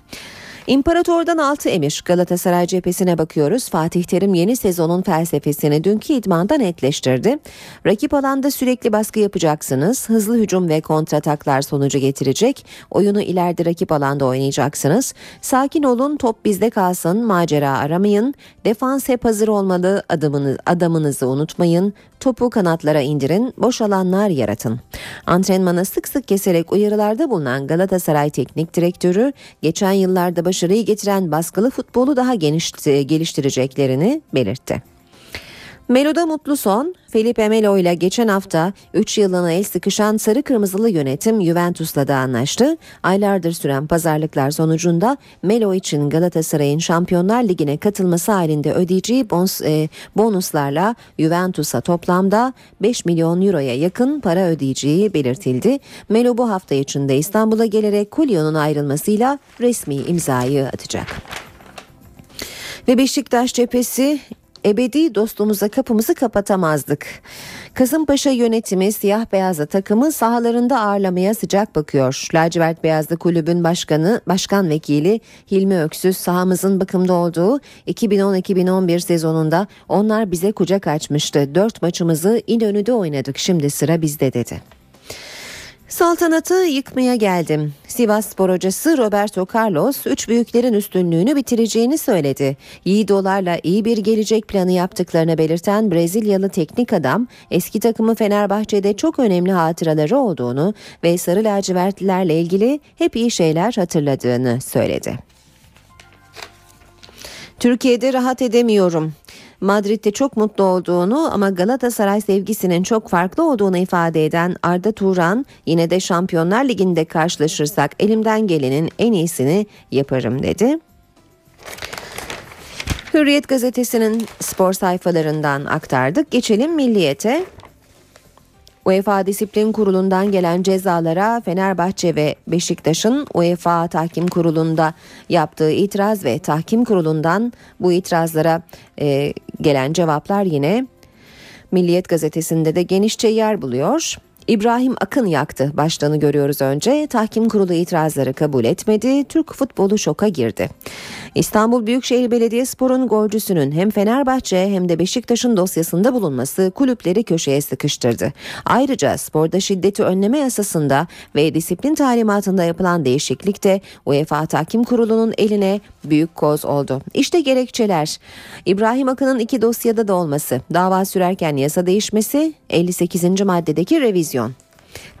İmparator'dan 6 emir Galatasaray cephesine bakıyoruz. Fatih Terim yeni sezonun felsefesini dünkü idmanda netleştirdi. Rakip alanda sürekli baskı yapacaksınız. Hızlı hücum ve kontrataklar sonucu getirecek. Oyunu ileride rakip alanda oynayacaksınız. Sakin olun top bizde kalsın macera aramayın. Defans hep hazır olmalı adımını, adamınızı unutmayın. Topu kanatlara indirin, boş alanlar yaratın. Antrenmana sık sık keserek uyarılarda bulunan Galatasaray Teknik Direktörü geçen yıllarda başarıyı getiren baskılı futbolu daha geniş, geliştireceklerini belirtti. Melo'da mutlu son. Felipe Melo ile geçen hafta 3 yılına el sıkışan sarı kırmızılı yönetim Juventus'la da anlaştı. Aylardır süren pazarlıklar sonucunda Melo için Galatasaray'ın Şampiyonlar Ligi'ne katılması halinde ödeyeceği bonus, e, bonuslarla Juventus'a toplamda 5 milyon euroya yakın para ödeyeceği belirtildi. Melo bu hafta içinde İstanbul'a gelerek Kulyo'nun ayrılmasıyla resmi imzayı atacak. Ve Beşiktaş cephesi ebedi dostumuza kapımızı kapatamazdık. Kasımpaşa yönetimi siyah beyazlı takımı sahalarında ağırlamaya sıcak bakıyor. Lacivert Beyazlı Kulübün başkanı, başkan vekili Hilmi Öksüz sahamızın bakımda olduğu 2010-2011 sezonunda onlar bize kucak açmıştı. Dört maçımızı İnönü'de oynadık şimdi sıra bizde dedi. Saltanatı yıkmaya geldim. Sivas spor hocası Roberto Carlos üç büyüklerin üstünlüğünü bitireceğini söyledi. Yiğidolarla iyi bir gelecek planı yaptıklarını belirten Brezilyalı teknik adam eski takımı Fenerbahçe'de çok önemli hatıraları olduğunu ve sarı lacivertlilerle ilgili hep iyi şeyler hatırladığını söyledi. Türkiye'de rahat edemiyorum. Madrid'de çok mutlu olduğunu ama Galatasaray sevgisinin çok farklı olduğunu ifade eden Arda Turan yine de Şampiyonlar Ligi'nde karşılaşırsak elimden gelenin en iyisini yaparım dedi. Hürriyet gazetesinin spor sayfalarından aktardık. Geçelim Milliyet'e. UEFA Disiplin Kurulu'ndan gelen cezalara Fenerbahçe ve Beşiktaş'ın UEFA Tahkim Kurulu'nda yaptığı itiraz ve Tahkim Kurulu'ndan bu itirazlara e, gelen cevaplar yine Milliyet gazetesinde de genişçe yer buluyor. İbrahim Akın yaktı başlığını görüyoruz önce. Tahkim kurulu itirazları kabul etmedi. Türk futbolu şoka girdi. İstanbul Büyükşehir Belediyespor'un golcüsünün hem Fenerbahçe hem de Beşiktaş'ın dosyasında bulunması kulüpleri köşeye sıkıştırdı. Ayrıca sporda şiddeti önleme yasasında ve disiplin talimatında yapılan değişiklik de UEFA Tahkim Kurulu'nun eline büyük koz oldu. İşte gerekçeler. İbrahim Akın'ın iki dosyada da olması, dava sürerken yasa değişmesi, 58. maddedeki revizyon.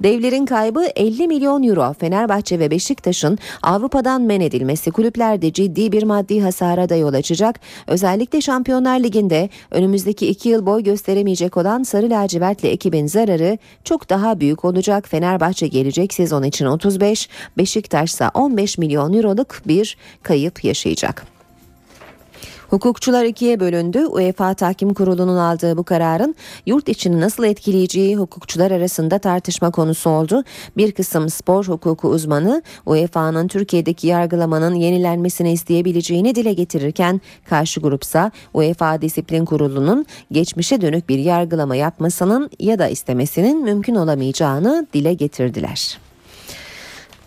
Devlerin kaybı 50 milyon euro. Fenerbahçe ve Beşiktaş'ın Avrupa'dan men edilmesi kulüplerde ciddi bir maddi hasara da yol açacak. Özellikle Şampiyonlar Ligi'nde önümüzdeki iki yıl boy gösteremeyecek olan Sarı Lacivertli ekibin zararı çok daha büyük olacak. Fenerbahçe gelecek sezon için 35, Beşiktaş ise 15 milyon euroluk bir kayıp yaşayacak. Hukukçular ikiye bölündü. UEFA Tahkim Kurulu'nun aldığı bu kararın yurt içini nasıl etkileyeceği hukukçular arasında tartışma konusu oldu. Bir kısım spor hukuku uzmanı UEFA'nın Türkiye'deki yargılamanın yenilenmesini isteyebileceğini dile getirirken karşı grupsa UEFA Disiplin Kurulu'nun geçmişe dönük bir yargılama yapmasının ya da istemesinin mümkün olamayacağını dile getirdiler.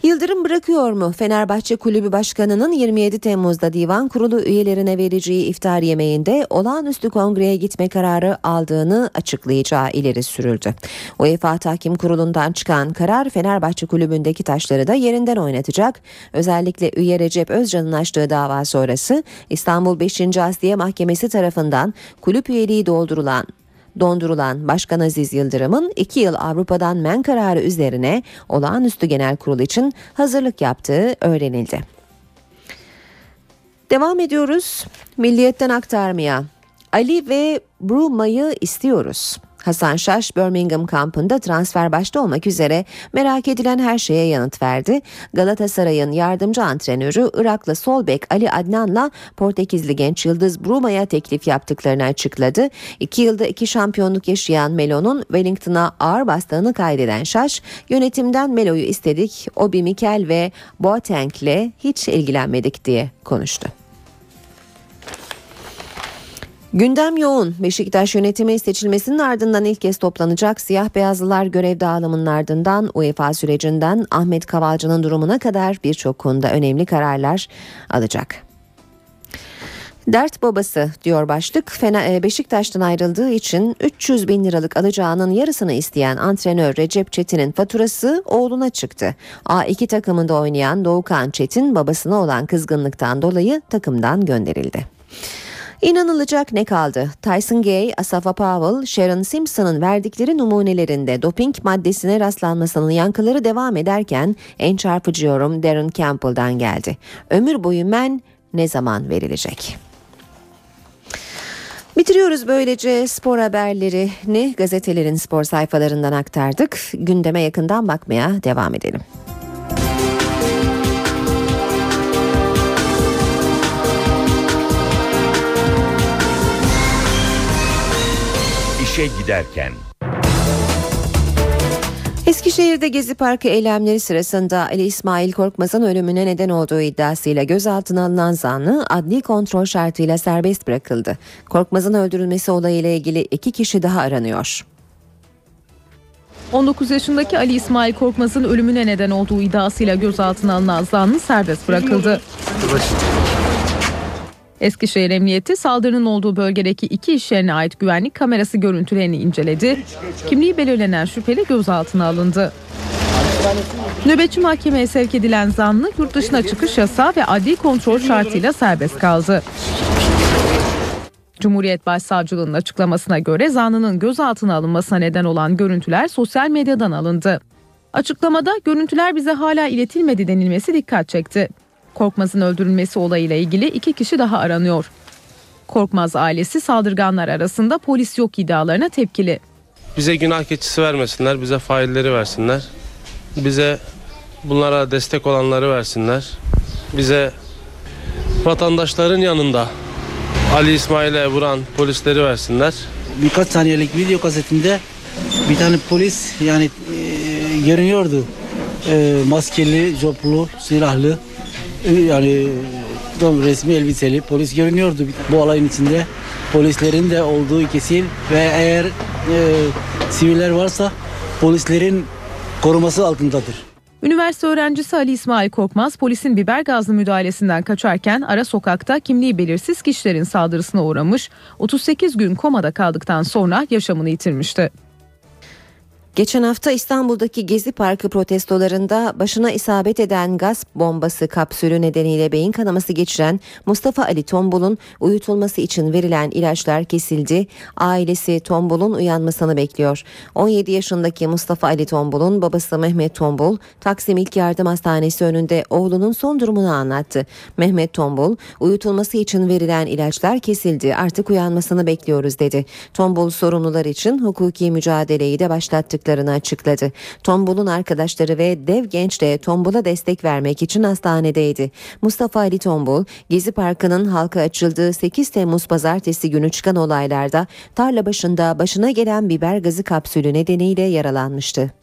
Yıldırım bırakıyor mu? Fenerbahçe Kulübü Başkanı'nın 27 Temmuz'da divan kurulu üyelerine vereceği iftar yemeğinde olağanüstü kongreye gitme kararı aldığını açıklayacağı ileri sürüldü. UEFA Tahkim Kurulu'ndan çıkan karar Fenerbahçe Kulübü'ndeki taşları da yerinden oynatacak. Özellikle üye Recep Özcan'ın açtığı dava sonrası İstanbul 5. Asliye Mahkemesi tarafından kulüp üyeliği doldurulan dondurulan Başkan Aziz Yıldırım'ın 2 yıl Avrupa'dan men kararı üzerine olağanüstü genel kurul için hazırlık yaptığı öğrenildi. Devam ediyoruz. Milliyetten aktarmaya. Ali ve Bruma'yı istiyoruz. Hasan Şaş Birmingham kampında transfer başta olmak üzere merak edilen her şeye yanıt verdi. Galatasaray'ın yardımcı antrenörü Iraklı sol bek Ali Adnan'la Portekizli genç yıldız Bruma'ya teklif yaptıklarını açıkladı. İki yılda iki şampiyonluk yaşayan Melo'nun Wellington'a ağır bastığını kaydeden Şaş, yönetimden Melo'yu istedik, Obi Mikel ve Boateng'le hiç ilgilenmedik diye konuştu. Gündem yoğun. Beşiktaş yönetimi seçilmesinin ardından ilk kez toplanacak siyah beyazlılar görev dağılımının ardından UEFA sürecinden Ahmet Kavalcı'nın durumuna kadar birçok konuda önemli kararlar alacak. Dert babası diyor başlık. Beşiktaş'tan ayrıldığı için 300 bin liralık alacağının yarısını isteyen antrenör Recep Çetin'in faturası oğluna çıktı. A2 takımında oynayan Doğukan Çetin babasına olan kızgınlıktan dolayı takımdan gönderildi. İnanılacak ne kaldı? Tyson Gay, Asafa Powell, Sharon Simpson'ın verdikleri numunelerinde doping maddesine rastlanmasının yankıları devam ederken en çarpıcı yorum Darren Campbell'dan geldi. Ömür boyu men ne zaman verilecek? Bitiriyoruz böylece spor haberlerini gazetelerin spor sayfalarından aktardık. Gündeme yakından bakmaya devam edelim. İşe giderken. Eskişehir'de Gezi Parkı eylemleri sırasında Ali İsmail Korkmaz'ın ölümüne neden olduğu iddiasıyla gözaltına alınan zanlı adli kontrol şartıyla serbest bırakıldı. Korkmaz'ın öldürülmesi olayıyla ilgili iki kişi daha aranıyor. 19 yaşındaki Ali İsmail Korkmaz'ın ölümüne neden olduğu iddiasıyla gözaltına alınan zanlı serbest bırakıldı. Eskişehir Emniyeti saldırının olduğu bölgedeki iki iş yerine ait güvenlik kamerası görüntülerini inceledi. Kimliği belirlenen şüpheli gözaltına alındı. Nöbetçi mahkemeye sevk edilen zanlı yurt dışına çıkış yasağı ve adli kontrol şartıyla serbest kaldı. Cumhuriyet Başsavcılığı'nın açıklamasına göre zanlının gözaltına alınmasına neden olan görüntüler sosyal medyadan alındı. Açıklamada görüntüler bize hala iletilmedi denilmesi dikkat çekti. Korkmaz'ın öldürülmesi olayıyla ilgili iki kişi daha aranıyor. Korkmaz ailesi saldırganlar arasında polis yok iddialarına tepkili. Bize günah keçisi vermesinler, bize failleri versinler. Bize bunlara destek olanları versinler. Bize vatandaşların yanında Ali İsmail'e vuran polisleri versinler. Birkaç saniyelik video kasetinde bir tane polis yani e, görünüyordu. E, maskeli, joplu, silahlı yani resmi elbiseli polis görünüyordu bu olayın içinde. Polislerin de olduğu kesin ve eğer e, siviller varsa polislerin koruması altındadır. Üniversite öğrencisi Ali İsmail Korkmaz polisin biber gazlı müdahalesinden kaçarken ara sokakta kimliği belirsiz kişilerin saldırısına uğramış, 38 gün komada kaldıktan sonra yaşamını yitirmişti. Geçen hafta İstanbul'daki Gezi Parkı protestolarında başına isabet eden gaz bombası kapsülü nedeniyle beyin kanaması geçiren Mustafa Ali Tombul'un uyutulması için verilen ilaçlar kesildi. Ailesi Tombul'un uyanmasını bekliyor. 17 yaşındaki Mustafa Ali Tombul'un babası Mehmet Tombul, Taksim İlk Yardım Hastanesi önünde oğlunun son durumunu anlattı. Mehmet Tombul, uyutulması için verilen ilaçlar kesildi artık uyanmasını bekliyoruz dedi. Tombul sorumlular için hukuki mücadeleyi de başlattık yaptıklarını açıkladı. Tombul'un arkadaşları ve dev genç de Tombul'a destek vermek için hastanedeydi. Mustafa Ali Tombul, Gezi Parkı'nın halka açıldığı 8 Temmuz pazartesi günü çıkan olaylarda tarla başında başına gelen biber gazı kapsülü nedeniyle yaralanmıştı.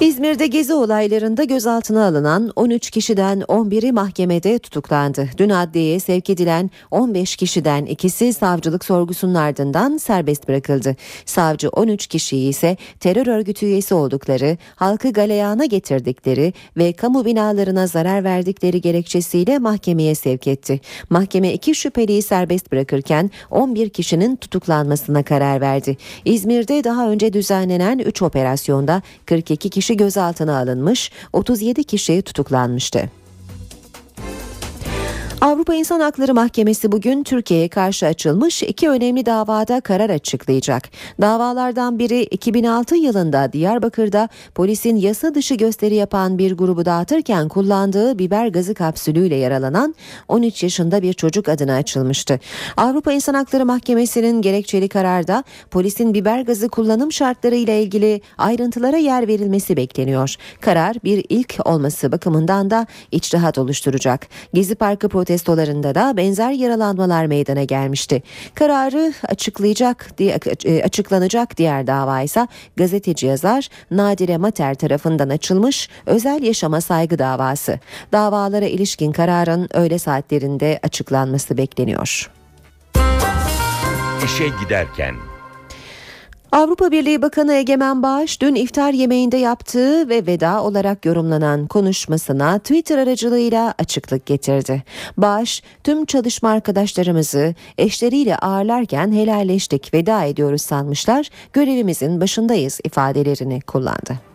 İzmir'de gezi olaylarında gözaltına alınan 13 kişiden 11'i mahkemede tutuklandı. Dün adliyeye sevk edilen 15 kişiden ikisi savcılık sorgusunun ardından serbest bırakıldı. Savcı 13 kişiyi ise terör örgütü üyesi oldukları, halkı galeyana getirdikleri ve kamu binalarına zarar verdikleri gerekçesiyle mahkemeye sevk etti. Mahkeme iki şüpheliyi serbest bırakırken 11 kişinin tutuklanmasına karar verdi. İzmir'de daha önce düzenlenen 3 operasyonda 42 kişi kişi gözaltına alınmış, 37 kişi tutuklanmıştı. Avrupa İnsan Hakları Mahkemesi bugün Türkiye'ye karşı açılmış iki önemli davada karar açıklayacak. Davalardan biri 2006 yılında Diyarbakır'da polisin yasa dışı gösteri yapan bir grubu dağıtırken kullandığı biber gazı kapsülüyle yaralanan 13 yaşında bir çocuk adına açılmıştı. Avrupa İnsan Hakları Mahkemesi'nin gerekçeli kararda polisin biber gazı kullanım şartları ile ilgili ayrıntılara yer verilmesi bekleniyor. Karar bir ilk olması bakımından da içtihat oluşturacak. Gezi Parkı protestolarında da benzer yaralanmalar meydana gelmişti. Kararı açıklayacak diye e, açıklanacak diğer dava ise gazeteci yazar Nadire Mater tarafından açılmış özel yaşama saygı davası. Davalara ilişkin kararın öğle saatlerinde açıklanması bekleniyor. İşe giderken Avrupa Birliği Bakanı Egemen Bağış dün iftar yemeğinde yaptığı ve veda olarak yorumlanan konuşmasına Twitter aracılığıyla açıklık getirdi. Bağış tüm çalışma arkadaşlarımızı eşleriyle ağırlarken helalleştik veda ediyoruz sanmışlar görevimizin başındayız ifadelerini kullandı.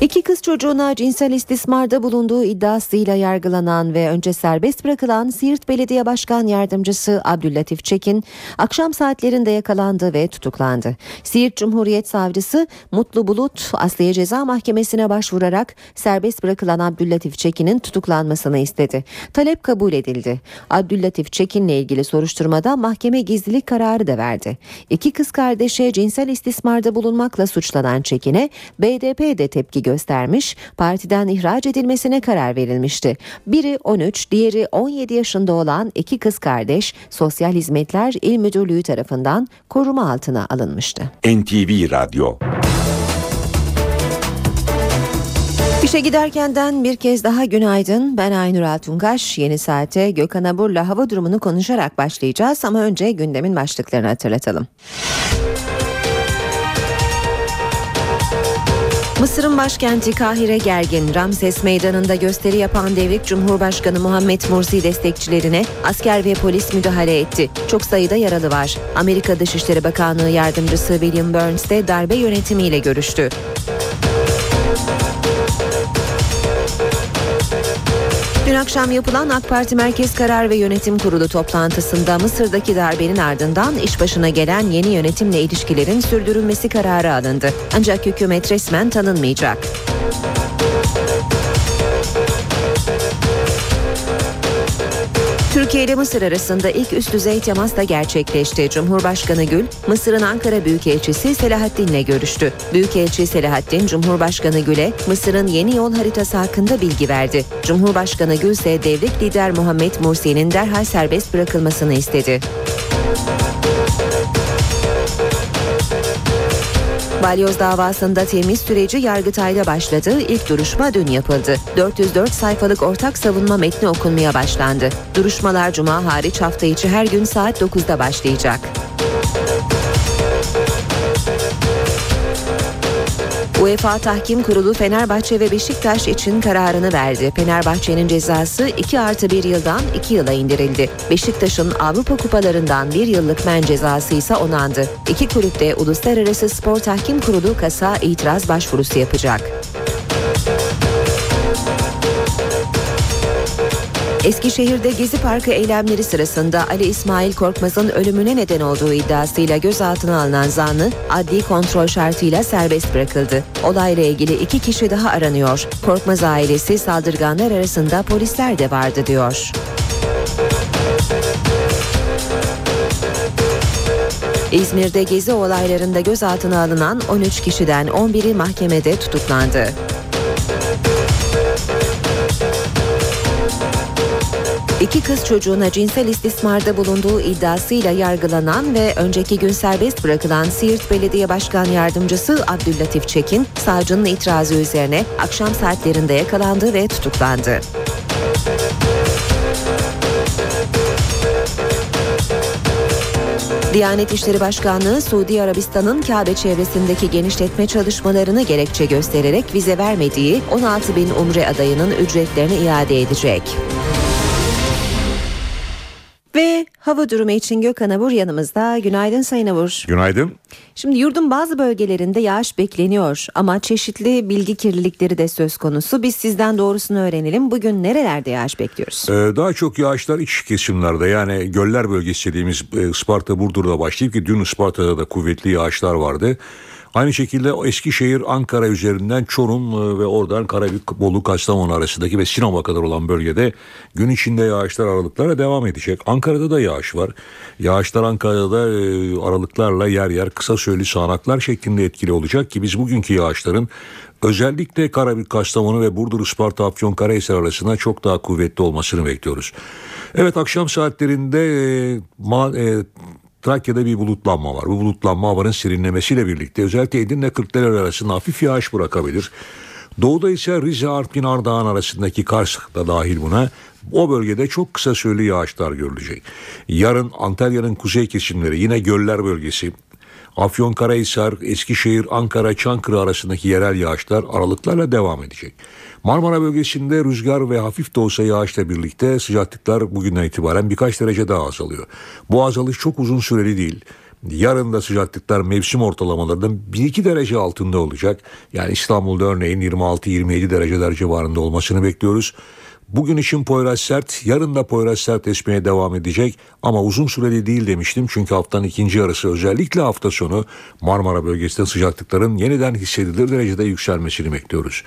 İki kız çocuğuna cinsel istismarda bulunduğu iddiasıyla yargılanan ve önce serbest bırakılan Siirt Belediye Başkan Yardımcısı Abdüllatif Çekin akşam saatlerinde yakalandı ve tutuklandı. Siirt Cumhuriyet Savcısı Mutlu Bulut Asliye Ceza Mahkemesi'ne başvurarak serbest bırakılan Abdüllatif Çekin'in tutuklanmasını istedi. Talep kabul edildi. Abdüllatif Çekin'le ilgili soruşturmada mahkeme gizlilik kararı da verdi. İki kız kardeşe cinsel istismarda bulunmakla suçlanan Çekin'e BDP de tepki göstermiş, partiden ihraç edilmesine karar verilmişti. Biri 13, diğeri 17 yaşında olan iki kız kardeş Sosyal Hizmetler İl Müdürlüğü tarafından koruma altına alınmıştı. NTV Radyo İşe giderkenden bir kez daha günaydın. Ben Aynur Altunkaş. Yeni saate Gökhan Abur'la hava durumunu konuşarak başlayacağız ama önce gündemin başlıklarını hatırlatalım. Mısır'ın başkenti Kahire gergin. Ramses Meydanı'nda gösteri yapan devrik Cumhurbaşkanı Muhammed Mursi destekçilerine asker ve polis müdahale etti. Çok sayıda yaralı var. Amerika Dışişleri Bakanlığı Yardımcısı William Burns de darbe yönetimiyle görüştü. Akşam yapılan AK Parti Merkez Karar ve Yönetim Kurulu toplantısında Mısır'daki darbenin ardından iş başına gelen yeni yönetimle ilişkilerin sürdürülmesi kararı alındı. Ancak hükümet resmen tanınmayacak. Türkiye ile Mısır arasında ilk üst düzey temas da gerçekleşti. Cumhurbaşkanı Gül, Mısır'ın Ankara Büyükelçisi Selahattin'le görüştü. Büyükelçi Selahattin, Cumhurbaşkanı Gül'e Mısır'ın yeni yol haritası hakkında bilgi verdi. Cumhurbaşkanı Gül ise devlet lider Muhammed Mursi'nin derhal serbest bırakılmasını istedi. Balyoz davasında temiz süreci Yargıtay'da başladı. İlk duruşma dün yapıldı. 404 sayfalık ortak savunma metni okunmaya başlandı. Duruşmalar cuma hariç hafta içi her gün saat 9'da başlayacak. UEFA Tahkim Kurulu Fenerbahçe ve Beşiktaş için kararını verdi. Fenerbahçe'nin cezası 2 artı 1 yıldan 2 yıla indirildi. Beşiktaş'ın Avrupa Kupalarından bir yıllık men cezası ise onandı. İki kulüp de Uluslararası Spor Tahkim Kurulu kasa itiraz başvurusu yapacak. Eskişehir'de Gezi Parkı eylemleri sırasında Ali İsmail Korkmaz'ın ölümüne neden olduğu iddiasıyla gözaltına alınan zanlı adli kontrol şartıyla serbest bırakıldı. Olayla ilgili iki kişi daha aranıyor. Korkmaz ailesi saldırganlar arasında polisler de vardı diyor. İzmir'de gezi olaylarında gözaltına alınan 13 kişiden 11'i mahkemede tutuklandı. İki kız çocuğuna cinsel istismarda bulunduğu iddiasıyla yargılanan ve önceki gün serbest bırakılan Siirt Belediye Başkan Yardımcısı Abdüllatif Çekin, savcının itirazı üzerine akşam saatlerinde yakalandı ve tutuklandı. Diyanet İşleri Başkanlığı Suudi Arabistan'ın Kabe çevresindeki genişletme çalışmalarını gerekçe göstererek vize vermediği 16 bin umre adayının ücretlerini iade edecek. Ve hava durumu için Gökhan Avur yanımızda. Günaydın Sayın Avur. Günaydın. Şimdi yurdun bazı bölgelerinde yağış bekleniyor ama çeşitli bilgi kirlilikleri de söz konusu. Biz sizden doğrusunu öğrenelim. Bugün nerelerde yağış bekliyoruz? Ee, daha çok yağışlar iç kesimlerde yani göller bölgesi dediğimiz e, Isparta Burdur'da başlayıp ki dün Isparta'da da kuvvetli yağışlar vardı. Aynı şekilde Eskişehir, Ankara üzerinden Çorum e, ve oradan Karabük, Bolu, Kastamonu arasındaki ve Sinop'a kadar olan bölgede gün içinde yağışlar aralıklara devam edecek. Ankara'da da yağış var. Yağışlar Ankara'da da e, aralıklarla yer yer kısa süreli sağanaklar şeklinde etkili olacak ki biz bugünkü yağışların özellikle Karabük, Kastamonu ve Burdur, Isparta, Afyonkarahisar arasında çok daha kuvvetli olmasını bekliyoruz. Evet akşam saatlerinde e, ma, e, Trakya'da bir bulutlanma var. Bu bulutlanma havanın serinlemesiyle birlikte özellikle Edirne Kırklareli arasında hafif yağış bırakabilir. Doğuda ise Rize, Artvin, Ardahan arasındaki Kars da dahil buna o bölgede çok kısa süreli yağışlar görülecek. Yarın Antalya'nın kuzey kesimleri yine göller bölgesi Afyonkarahisar, Eskişehir, Ankara, Çankırı arasındaki yerel yağışlar aralıklarla devam edecek. Marmara bölgesinde rüzgar ve hafif de olsa yağışla birlikte sıcaklıklar bugünden itibaren birkaç derece daha azalıyor. Bu azalış çok uzun süreli değil. Yarın da sıcaklıklar mevsim ortalamalarından 1-2 derece altında olacak. Yani İstanbul'da örneğin 26-27 dereceler civarında olmasını bekliyoruz. Bugün için Poyraz sert, yarın da Poyraz sert esmeye devam edecek ama uzun süreli değil demiştim çünkü haftanın ikinci yarısı özellikle hafta sonu Marmara bölgesinde sıcaklıkların yeniden hissedilir derecede yükselmesini bekliyoruz.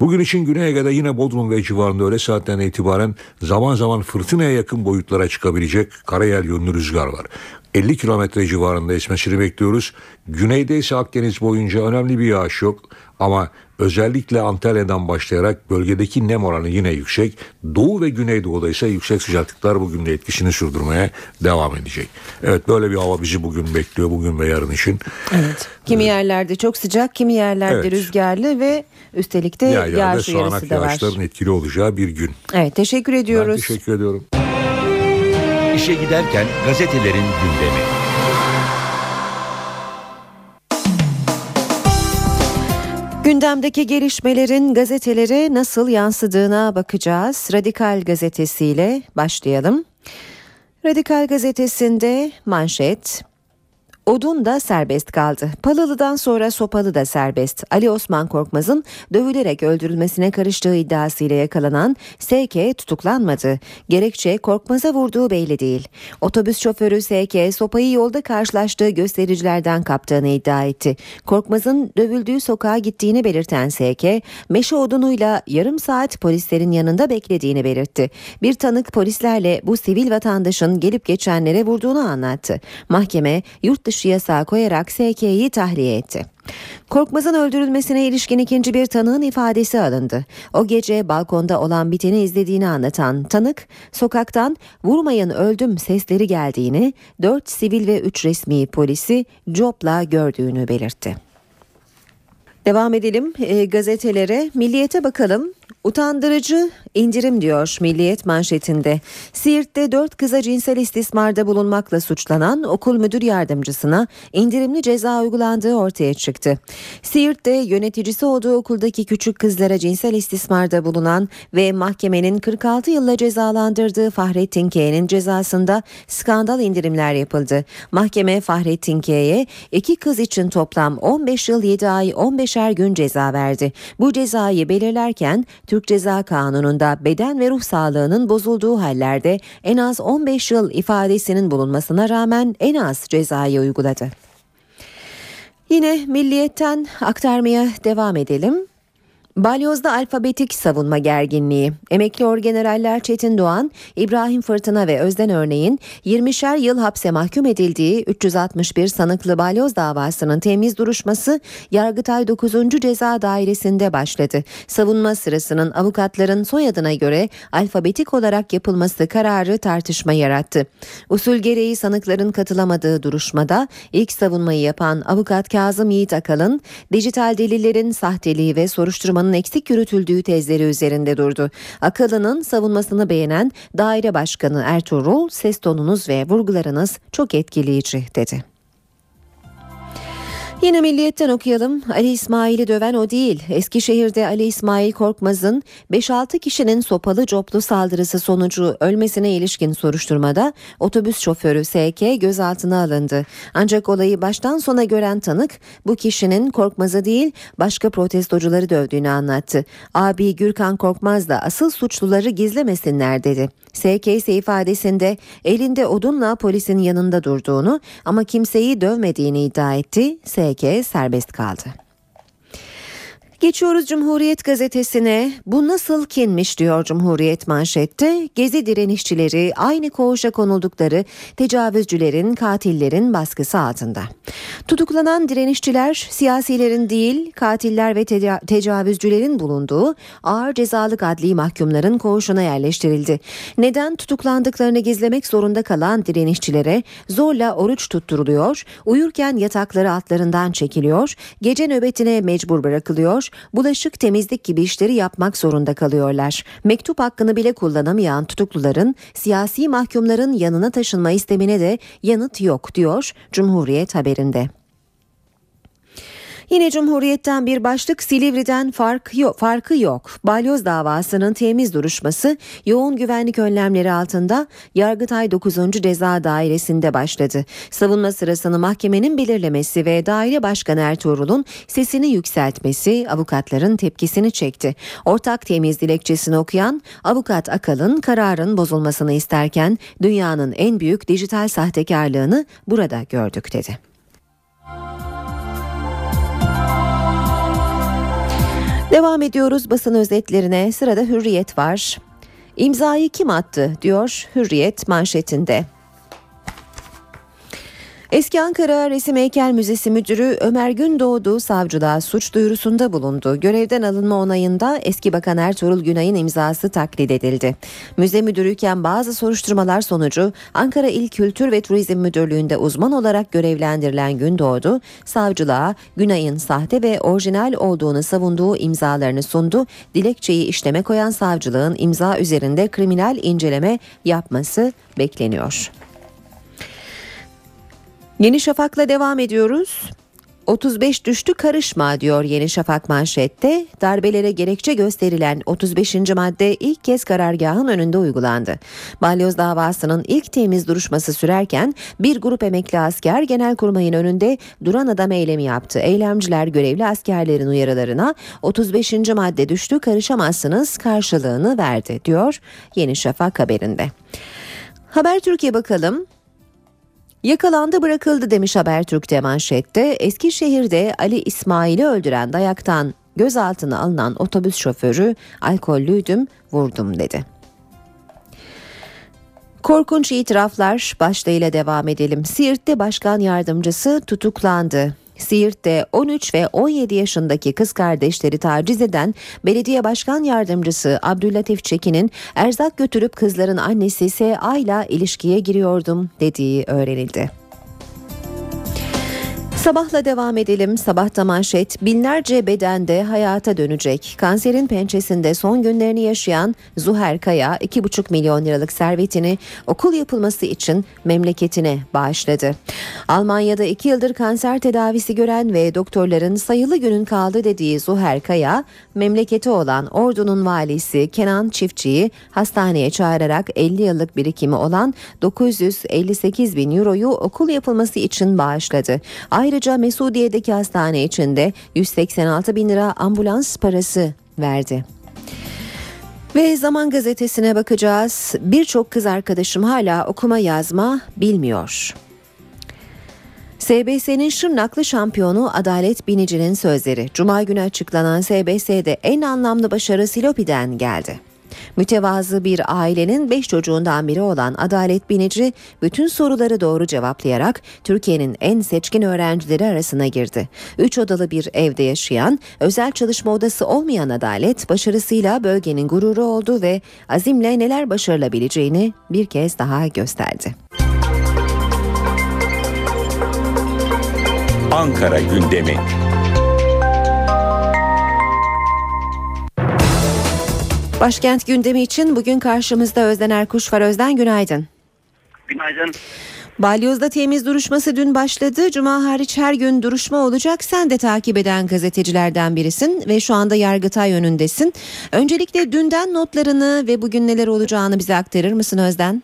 Bugün için Güney Ege'de yine Bodrum ve civarında öğle saatlerine itibaren zaman zaman fırtınaya yakın boyutlara çıkabilecek karayel yönlü rüzgar var. 50 kilometre civarında esmesini bekliyoruz. Güneyde ise Akdeniz boyunca önemli bir yağış yok ama özellikle Antalya'dan başlayarak bölgedeki nem oranı yine yüksek. Doğu ve Güneydoğu'da ise yüksek sıcaklıklar bugün de etkisini sürdürmeye devam edecek. Evet böyle bir hava bizi bugün bekliyor bugün ve yarın için. Evet. Kimi yerlerde çok sıcak, kimi yerlerde Evet. rüzgarlı ve üstelik de Yerlerde yağış uyarısı da var. yağışların etkili olacağı bir gün. Evet teşekkür Ben ediyoruz. teşekkür ediyorum. İşe giderken gazetelerin gündemi. Gündemdeki gelişmelerin gazetelere nasıl yansıdığına bakacağız. Radikal gazetesiyle başlayalım. Radikal gazetesinde manşet Odun da serbest kaldı. Palalı'dan sonra Sopalı da serbest. Ali Osman Korkmaz'ın dövülerek öldürülmesine karıştığı iddiasıyla yakalanan SK tutuklanmadı. Gerekçe Korkmaz'a vurduğu belli değil. Otobüs şoförü SK sopayı yolda karşılaştığı göstericilerden kaptığını iddia etti. Korkmaz'ın dövüldüğü sokağa gittiğini belirten SK, meşe odunuyla yarım saat polislerin yanında beklediğini belirtti. Bir tanık polislerle bu sivil vatandaşın gelip geçenlere vurduğunu anlattı. Mahkeme yurt dışı yasağı koyarak SK'yi tahliye etti. Korkmaz'ın öldürülmesine ilişkin ikinci bir tanığın ifadesi alındı. O gece balkonda olan biteni izlediğini anlatan tanık, sokaktan vurmayın öldüm sesleri geldiğini, 4 sivil ve 3 resmi polisi copla gördüğünü belirtti. Devam edelim e, gazetelere. Milliyete bakalım. Utandırıcı indirim diyor Milliyet manşetinde. Siirt'te dört kıza cinsel istismarda bulunmakla suçlanan okul müdür yardımcısına indirimli ceza uygulandığı ortaya çıktı. Siirt'te yöneticisi olduğu okuldaki küçük kızlara cinsel istismarda bulunan ve mahkemenin 46 yılla cezalandırdığı Fahrettin K'nin cezasında skandal indirimler yapıldı. Mahkeme Fahrettin K'ye iki kız için toplam 15 yıl 7 ay 15'er gün ceza verdi. Bu cezayı belirlerken Türk Ceza Kanunu'nda beden ve ruh sağlığının bozulduğu hallerde en az 15 yıl ifadesinin bulunmasına rağmen en az cezayı uyguladı. Yine milliyetten aktarmaya devam edelim. Balyoz'da alfabetik savunma gerginliği. Emekli orgeneraller Çetin Doğan, İbrahim Fırtına ve Özden Örneğin 20'şer yıl hapse mahkum edildiği 361 sanıklı balyoz davasının temiz duruşması Yargıtay 9. Ceza Dairesi'nde başladı. Savunma sırasının avukatların soyadına göre alfabetik olarak yapılması kararı tartışma yarattı. Usul gereği sanıkların katılamadığı duruşmada ilk savunmayı yapan avukat Kazım Yiğit Akalın, dijital delillerin sahteliği ve soruşturmanın eksik yürütüldüğü tezleri üzerinde durdu. Akalın'ın savunmasını beğenen daire başkanı Ertuğrul, ses tonunuz ve vurgularınız çok etkileyici dedi. Yine Milliyet'ten okuyalım. Ali İsmail'i döven o değil. Eskişehir'de Ali İsmail Korkmaz'ın 5-6 kişinin sopalı coplu saldırısı sonucu ölmesine ilişkin soruşturmada otobüs şoförü SK gözaltına alındı. Ancak olayı baştan sona gören tanık bu kişinin Korkmaz'ı değil başka protestocuları dövdüğünü anlattı. Abi Gürkan Korkmaz da asıl suçluları gizlemesinler dedi. SK ise ifadesinde elinde odunla polisin yanında durduğunu ama kimseyi dövmediğini iddia etti. SK serbest kaldı. Geçiyoruz Cumhuriyet gazetesine. Bu nasıl kinmiş diyor Cumhuriyet manşette. Gezi direnişçileri aynı koğuşa konuldukları tecavüzcülerin, katillerin baskısı altında. Tutuklanan direnişçiler siyasilerin değil, katiller ve teca- tecavüzcülerin bulunduğu ağır cezalık adli mahkumların koğuşuna yerleştirildi. Neden tutuklandıklarını gizlemek zorunda kalan direnişçilere zorla oruç tutturuluyor, uyurken yatakları altlarından çekiliyor, gece nöbetine mecbur bırakılıyor, bulaşık temizlik gibi işleri yapmak zorunda kalıyorlar. Mektup hakkını bile kullanamayan tutukluların siyasi mahkumların yanına taşınma istemine de yanıt yok diyor Cumhuriyet haberinde. Yine Cumhuriyet'ten bir başlık Silivri'den fark yok, farkı yok. Balyoz davasının temiz duruşması yoğun güvenlik önlemleri altında Yargıtay 9. Ceza Dairesi'nde başladı. Savunma sırasını mahkemenin belirlemesi ve daire başkanı Ertuğrul'un sesini yükseltmesi avukatların tepkisini çekti. Ortak temiz dilekçesini okuyan avukat Akalın kararın bozulmasını isterken dünyanın en büyük dijital sahtekarlığını burada gördük dedi. Devam ediyoruz basın özetlerine. Sırada Hürriyet var. İmzayı kim attı diyor Hürriyet manşetinde. Eski Ankara Resim Heykel Müzesi Müdürü Ömer Gündoğdu savcılığa suç duyurusunda bulundu. Görevden alınma onayında eski Bakan Ertuğrul Günay'ın imzası taklit edildi. Müze müdürüyken bazı soruşturmalar sonucu Ankara İl Kültür ve Turizm Müdürlüğü'nde uzman olarak görevlendirilen Gündoğdu, savcılığa Günay'ın sahte ve orijinal olduğunu savunduğu imzalarını sundu. Dilekçeyi işleme koyan savcılığın imza üzerinde kriminal inceleme yapması bekleniyor. Yeni Şafak'la devam ediyoruz. 35 düştü karışma diyor Yeni Şafak manşette. Darbelere gerekçe gösterilen 35. madde ilk kez karargahın önünde uygulandı. Balyoz davasının ilk temiz duruşması sürerken bir grup emekli asker Genelkurmay'ın önünde duran adam eylemi yaptı. Eylemciler görevli askerlerin uyarılarına 35. madde düştü karışamazsınız karşılığını verdi diyor Yeni Şafak haberinde. Haber Türkiye bakalım. Yakalandı bırakıldı demiş Habertürk'te manşette. Eskişehir'de Ali İsmail'i öldüren dayaktan gözaltına alınan otobüs şoförü alkollüydüm vurdum dedi. Korkunç itiraflar başlığıyla devam edelim. Siirt'te başkan yardımcısı tutuklandı. Siirt'te 13 ve 17 yaşındaki kız kardeşleri taciz eden belediye başkan yardımcısı Abdüllatif Çekin'in erzak götürüp kızların annesi S.A. ile ilişkiye giriyordum dediği öğrenildi. Sabahla devam edelim. Sabahta manşet binlerce bedende hayata dönecek. Kanserin pençesinde son günlerini yaşayan Zuher Kaya 2,5 milyon liralık servetini okul yapılması için memleketine bağışladı. Almanya'da 2 yıldır kanser tedavisi gören ve doktorların sayılı günün kaldı dediği Zuher Kaya, memleketi olan Ordu'nun valisi Kenan Çiftçi'yi hastaneye çağırarak 50 yıllık birikimi olan 958 bin euroyu okul yapılması için bağışladı. Ayrıca Mesudiye'deki hastane içinde 186 bin lira ambulans parası verdi. Ve Zaman Gazetesi'ne bakacağız. Birçok kız arkadaşım hala okuma yazma bilmiyor. SBS'nin Şırnaklı şampiyonu Adalet Binici'nin sözleri. Cuma günü açıklanan SBS'de en anlamlı başarı Silopi'den geldi. Mütevazı bir ailenin 5 çocuğundan biri olan Adalet Binici bütün soruları doğru cevaplayarak Türkiye'nin en seçkin öğrencileri arasına girdi. 3 odalı bir evde yaşayan, özel çalışma odası olmayan Adalet başarısıyla bölgenin gururu oldu ve azimle neler başarılabileceğini bir kez daha gösterdi. Ankara gündemi. Başkent gündemi için bugün karşımızda Özden Erkuş var. Özden günaydın. Günaydın. Balyoz'da temiz duruşması dün başladı. Cuma hariç her gün duruşma olacak. Sen de takip eden gazetecilerden birisin ve şu anda Yargıtay önündesin. Öncelikle dünden notlarını ve bugün neler olacağını bize aktarır mısın Özden?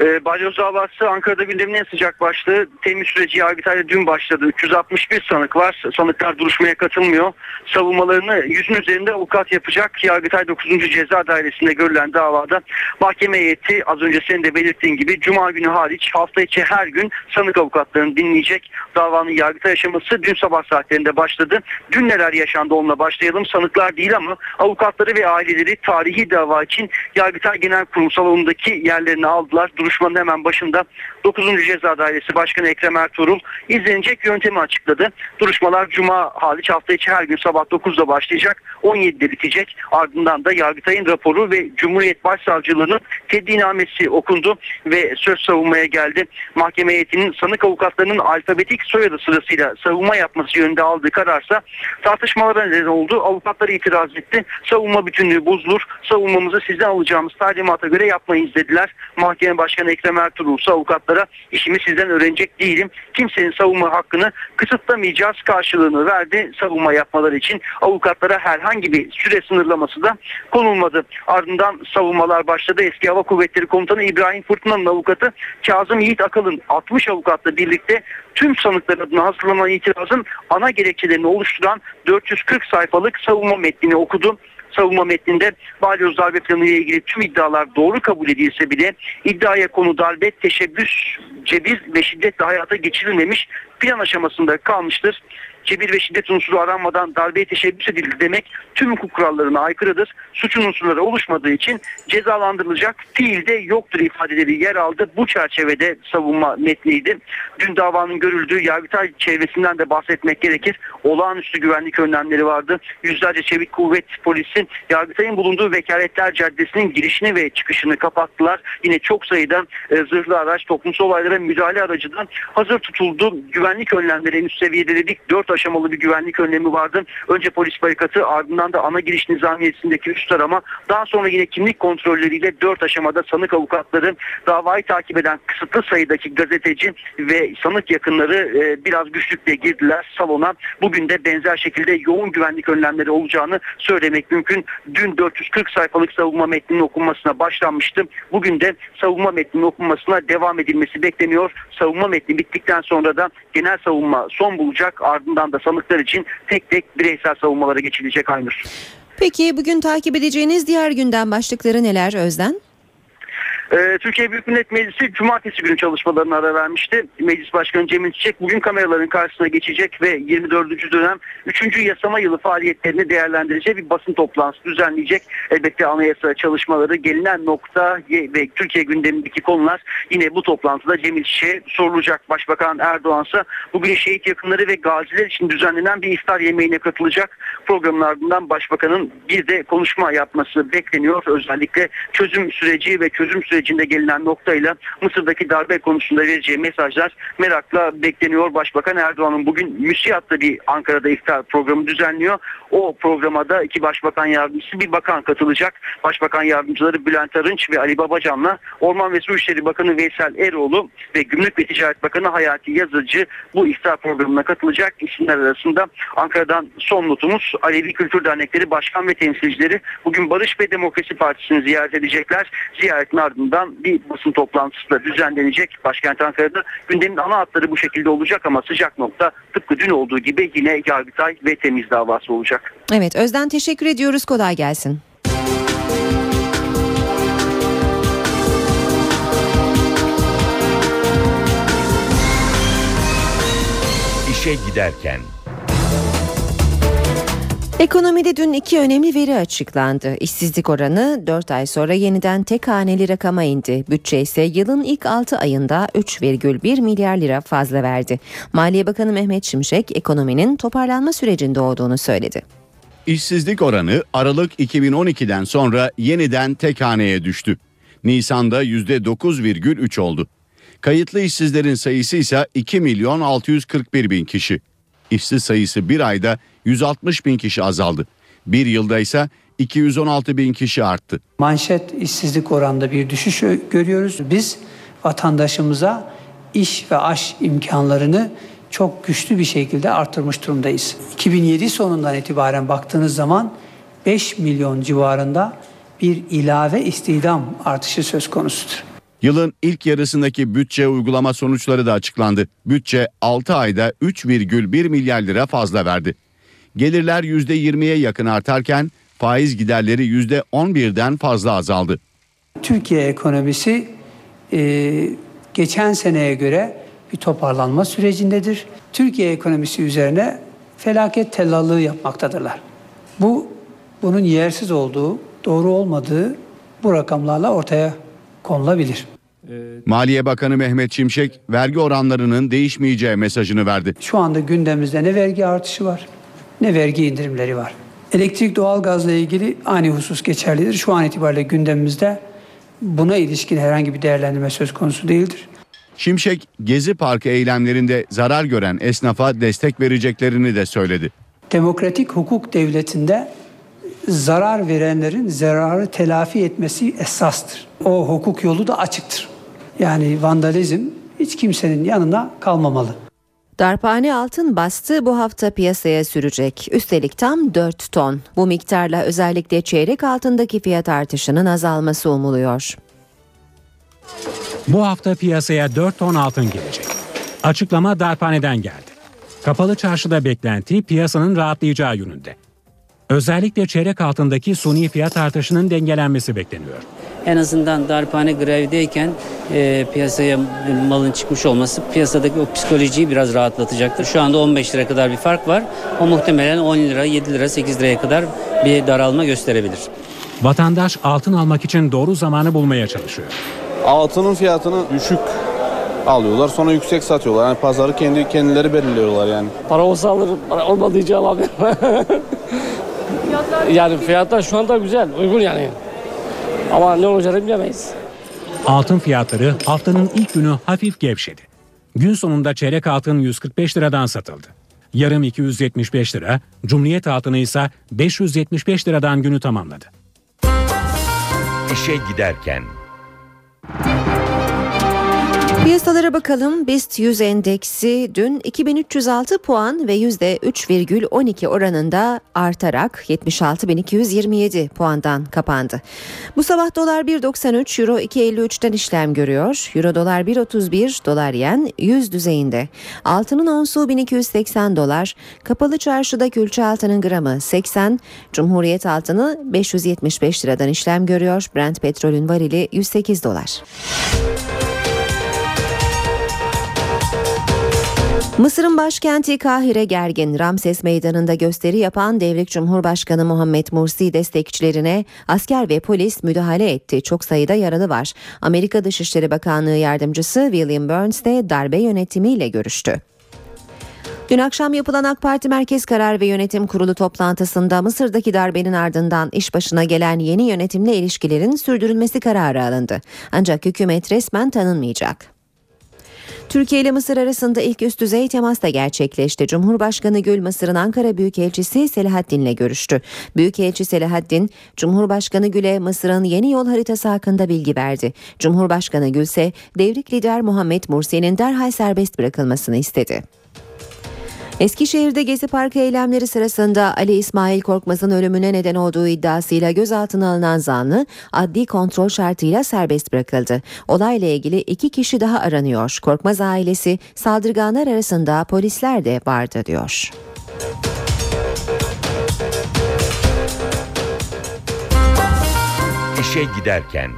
E, Balyoz davası Ankara'da gündemin en sıcak başlığı. Temiz süreci Yargıtay'da dün başladı. 361 sanık var. Sanıklar duruşmaya katılmıyor. Savunmalarını yüzün üzerinde avukat yapacak. Yargıtay 9. Ceza Dairesi'nde görülen davada mahkeme heyeti az önce senin de belirttiğin gibi Cuma günü hariç hafta içi her gün sanık avukatlarını dinleyecek. Davanın Yargıtay aşaması dün sabah saatlerinde başladı. Dün neler yaşandı onunla başlayalım. Sanıklar değil ama avukatları ve aileleri tarihi dava için Yargıtay Genel Kurulu salonundaki yerlerini aldılar duruşmanın hemen başında 9. Ceza Dairesi Başkanı Ekrem Ertuğrul izlenecek yöntemi açıkladı. Duruşmalar Cuma hariç hafta içi her gün sabah 9'da başlayacak. 17'de bitecek. Ardından da Yargıtay'ın raporu ve Cumhuriyet Başsavcılığı'nın teddinamesi okundu ve söz savunmaya geldi. Mahkeme heyetinin sanık avukatlarının alfabetik soyadı sırasıyla savunma yapması yönünde aldığı kararsa tartışmalara neden oldu. Avukatlar itiraz etti. Savunma bütünlüğü bozulur. Savunmamızı sizden alacağımız talimata göre yapmayız dediler. Mahkeme Başkanı Ekrem Ertuğrul ise avukatlara işimi sizden öğrenecek değilim. Kimsenin savunma hakkını kısıtlamayacağız karşılığını verdi savunma yapmaları için. Avukatlara herhangi bir süre sınırlaması da konulmadı. Ardından savunmalar başladı. Eski Hava Kuvvetleri Komutanı İbrahim Fırtına'nın avukatı Kazım Yiğit Akalın 60 avukatla birlikte tüm sanıklar adına hazırlanan itirazın ana gerekçelerini oluşturan 440 sayfalık savunma metnini okudu savunma metninde balyoz darbe planı ile ilgili tüm iddialar doğru kabul edilse bile iddiaya konu darbe, teşebbüs, cebir ve şiddetle hayata geçirilmemiş plan aşamasında kalmıştır. Cebir ve şiddet unsuru aranmadan darbeye teşebbüs edildi demek tüm hukuk kurallarına aykırıdır. Suçun unsurları oluşmadığı için cezalandırılacak fiilde yoktur ifadeleri yer aldı. Bu çerçevede savunma metniydi. Dün davanın görüldüğü Yargıtay çevresinden de bahsetmek gerekir. Olağanüstü güvenlik önlemleri vardı. Yüzlerce çevik kuvvet polisi Yargıtay'ın bulunduğu Vekaletler Caddesi'nin girişini ve çıkışını kapattılar. Yine çok sayıda e, zırhlı araç, toplumsal olaylara müdahale aracından hazır tutuldu. Güvenlik önlemleri en üst seviyede dedik. Dört aşamalı bir güvenlik önlemi vardı. Önce polis barikatı ardından da ana giriş nizamiyesindeki üst arama. Daha sonra yine kimlik kontrolleriyle dört aşamada sanık avukatları davayı takip eden kısıtlı sayıdaki gazeteci ve sanık yakınları e, biraz güçlükle girdiler salona. Bugün de benzer şekilde yoğun güvenlik önlemleri olacağını söylemek mümkün. Dün 440 sayfalık savunma metninin okunmasına başlanmıştı. Bugün de savunma metninin okunmasına devam edilmesi bekleniyor. Savunma metni bittikten sonra da genel savunma son bulacak. Ardından da sanıklar için tek tek bireysel savunmalara geçilecek Aynur. Peki bugün takip edeceğiniz diğer gündem başlıkları neler Özden? Ee, Türkiye Büyük Millet Meclisi cumartesi günü çalışmalarına ara vermişti. Meclis Başkanı Cemil Çiçek bugün kameraların karşısına geçecek ve 24. dönem 3. yasama yılı faaliyetlerini değerlendirecek bir basın toplantısı düzenleyecek. Elbette anayasa çalışmaları gelinen nokta ve Türkiye gündemindeki konular yine bu toplantıda Cemil Çiçek'e sorulacak. Başbakan Erdoğan ise bugün şehit yakınları ve gaziler için düzenlenen bir iftar yemeğine katılacak. Programın ardından Başbakanın bir de konuşma yapması bekleniyor. Özellikle çözüm süreci ve çözüm süreci sürecinde gelinen noktayla Mısır'daki darbe konusunda vereceği mesajlar merakla bekleniyor. Başbakan Erdoğan'ın bugün müsiyatlı bir Ankara'da iftar programı düzenliyor. O programa da iki başbakan yardımcısı bir bakan katılacak. Başbakan yardımcıları Bülent Arınç ve Ali Babacan'la Orman ve Su İşleri Bakanı Veysel Eroğlu ve Gümrük ve Ticaret Bakanı Hayati Yazıcı bu iftar programına katılacak isimler arasında Ankara'dan son notumuz Alevi Kültür Dernekleri Başkan ve temsilcileri bugün Barış ve Demokrasi Partisi'ni ziyaret edecekler. Ziyaretin ardından bir basın toplantısı da düzenlenecek başkent Ankara'da. Gündemin ana hatları bu şekilde olacak ama sıcak nokta tıpkı dün olduğu gibi yine Yargıtay ve temiz davası olacak. Evet Özden teşekkür ediyoruz kolay gelsin. İşe giderken Ekonomide dün iki önemli veri açıklandı. İşsizlik oranı 4 ay sonra yeniden tek haneli rakama indi. Bütçe ise yılın ilk 6 ayında 3,1 milyar lira fazla verdi. Maliye Bakanı Mehmet Şimşek ekonominin toparlanma sürecinde olduğunu söyledi. İşsizlik oranı Aralık 2012'den sonra yeniden tek haneye düştü. Nisan'da %9,3 oldu. Kayıtlı işsizlerin sayısı ise 2 milyon 641 bin kişi. İşsiz sayısı bir ayda 160 bin kişi azaldı. Bir yılda ise 216 bin kişi arttı. Manşet işsizlik oranında bir düşüş görüyoruz. Biz vatandaşımıza iş ve aş imkanlarını çok güçlü bir şekilde artırmış durumdayız. 2007 sonundan itibaren baktığınız zaman 5 milyon civarında bir ilave istihdam artışı söz konusudur. Yılın ilk yarısındaki bütçe uygulama sonuçları da açıklandı. Bütçe 6 ayda 3,1 milyar lira fazla verdi. Gelirler %20'ye yakın artarken faiz giderleri %11'den fazla azaldı. Türkiye ekonomisi e, geçen seneye göre bir toparlanma sürecindedir. Türkiye ekonomisi üzerine felaket tellallığı yapmaktadırlar. Bu bunun yersiz olduğu, doğru olmadığı bu rakamlarla ortaya konulabilir. Maliye Bakanı Mehmet Şimşek vergi oranlarının değişmeyeceği mesajını verdi. Şu anda gündemimizde ne vergi artışı var ne vergi indirimleri var. Elektrik doğalgazla ilgili aynı husus geçerlidir. Şu an itibariyle gündemimizde buna ilişkin herhangi bir değerlendirme söz konusu değildir. Şimşek Gezi Parkı eylemlerinde zarar gören esnafa destek vereceklerini de söyledi. Demokratik hukuk devletinde zarar verenlerin zararı telafi etmesi esastır. O hukuk yolu da açıktır. Yani vandalizm hiç kimsenin yanına kalmamalı. Darphane altın bastı bu hafta piyasaya sürecek. Üstelik tam 4 ton. Bu miktarla özellikle çeyrek altındaki fiyat artışının azalması umuluyor. Bu hafta piyasaya 4 ton altın gelecek. Açıklama darphaneden geldi. Kapalı çarşıda beklenti piyasanın rahatlayacağı yönünde. Özellikle çeyrek altındaki suni fiyat artışının dengelenmesi bekleniyor. En azından darphane grevdeyken e, piyasaya malın çıkmış olması piyasadaki o psikolojiyi biraz rahatlatacaktır. Şu anda 15 lira kadar bir fark var. O muhtemelen 10 lira, 7 lira, 8 liraya kadar bir daralma gösterebilir. Vatandaş altın almak için doğru zamanı bulmaya çalışıyor. Altının fiyatını düşük alıyorlar sonra yüksek satıyorlar. Yani pazarı kendi kendileri belirliyorlar yani. Para olsa alırım, para olmadığı için alamıyorum. yani fiyatlar şu anda güzel, uygun yani. Ama ne olacağını bilemeyiz. Altın fiyatları haftanın ilk günü hafif gevşedi. Gün sonunda çeyrek altın 145 liradan satıldı. Yarım 275 lira, Cumhuriyet altını ise 575 liradan günü tamamladı. İşe giderken Piyasalara bakalım. BIST 100 endeksi dün 2306 puan ve %3,12 oranında artarak 76.227 puandan kapandı. Bu sabah dolar 1.93, euro 2.53'ten işlem görüyor. Euro dolar 1.31, dolar yen 100 düzeyinde. Altının onsu 1280 dolar. Kapalı çarşıda külçe altının gramı 80, Cumhuriyet altını 575 liradan işlem görüyor. Brent petrolün varili 108 dolar. Mısır'ın başkenti Kahire gergin. Ramses Meydanı'nda gösteri yapan devrik Cumhurbaşkanı Muhammed Mursi destekçilerine asker ve polis müdahale etti. Çok sayıda yaralı var. Amerika Dışişleri Bakanlığı Yardımcısı William Burns de darbe yönetimiyle görüştü. Dün akşam yapılan AK Parti Merkez Karar ve Yönetim Kurulu toplantısında Mısır'daki darbenin ardından iş başına gelen yeni yönetimle ilişkilerin sürdürülmesi kararı alındı. Ancak hükümet resmen tanınmayacak. Türkiye ile Mısır arasında ilk üst düzey temas da gerçekleşti. Cumhurbaşkanı Gül Mısır'ın Ankara Büyükelçisi Selahattin'le görüştü. Büyükelçi Selahattin, Cumhurbaşkanı Gül'e Mısır'ın yeni yol haritası hakkında bilgi verdi. Cumhurbaşkanı Gül ise devrik lider Muhammed Mursi'nin derhal serbest bırakılmasını istedi. Eskişehir'de Gezi Parkı eylemleri sırasında Ali İsmail Korkmaz'ın ölümüne neden olduğu iddiasıyla gözaltına alınan zanlı adli kontrol şartıyla serbest bırakıldı. Olayla ilgili iki kişi daha aranıyor. Korkmaz ailesi saldırganlar arasında polisler de vardı diyor. İşe giderken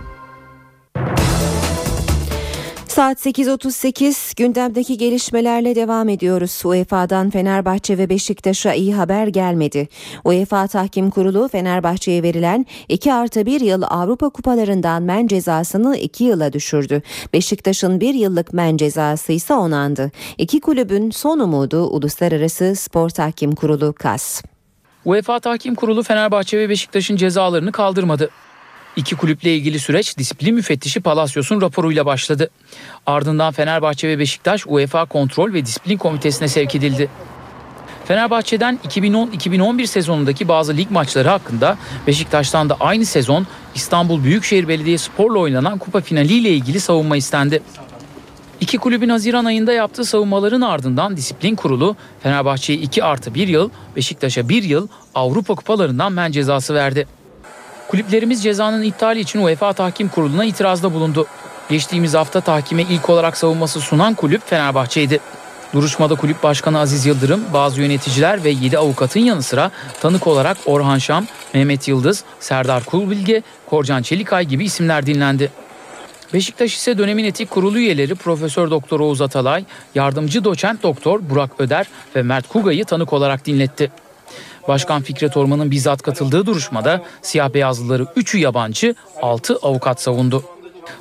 Saat 8.38 gündemdeki gelişmelerle devam ediyoruz. UEFA'dan Fenerbahçe ve Beşiktaş'a iyi haber gelmedi. UEFA Tahkim Kurulu Fenerbahçe'ye verilen 2 artı 1 yıl Avrupa Kupalarından men cezasını 2 yıla düşürdü. Beşiktaş'ın 1 yıllık men cezası ise onandı. İki kulübün son umudu Uluslararası Spor Tahkim Kurulu KAS. UEFA Tahkim Kurulu Fenerbahçe ve Beşiktaş'ın cezalarını kaldırmadı. İki kulüple ilgili süreç disiplin müfettişi Palacios'un raporuyla başladı. Ardından Fenerbahçe ve Beşiktaş UEFA Kontrol ve Disiplin Komitesi'ne sevk edildi. Fenerbahçe'den 2010-2011 sezonundaki bazı lig maçları hakkında Beşiktaş'tan da aynı sezon İstanbul Büyükşehir Belediyespor'la oynanan kupa finaliyle ilgili savunma istendi. İki kulübün Haziran ayında yaptığı savunmaların ardından disiplin kurulu Fenerbahçe'ye 2 artı 1 yıl, Beşiktaş'a 1 yıl Avrupa kupalarından men cezası verdi. Kulüplerimiz cezanın iptali için UEFA Tahkim Kurulu'na itirazda bulundu. Geçtiğimiz hafta tahkime ilk olarak savunması sunan kulüp Fenerbahçe'ydi. Duruşmada kulüp başkanı Aziz Yıldırım, bazı yöneticiler ve 7 avukatın yanı sıra tanık olarak Orhan Şam, Mehmet Yıldız, Serdar Kulbilge, Korcan Çelikay gibi isimler dinlendi. Beşiktaş ise dönemin etik kurulu üyeleri Profesör Doktor Oğuz Atalay, yardımcı doçent doktor Burak Öder ve Mert Kuga'yı tanık olarak dinletti. Başkan Fikret Orman'ın bizzat katıldığı duruşmada siyah beyazlıları 3'ü yabancı, 6 avukat savundu.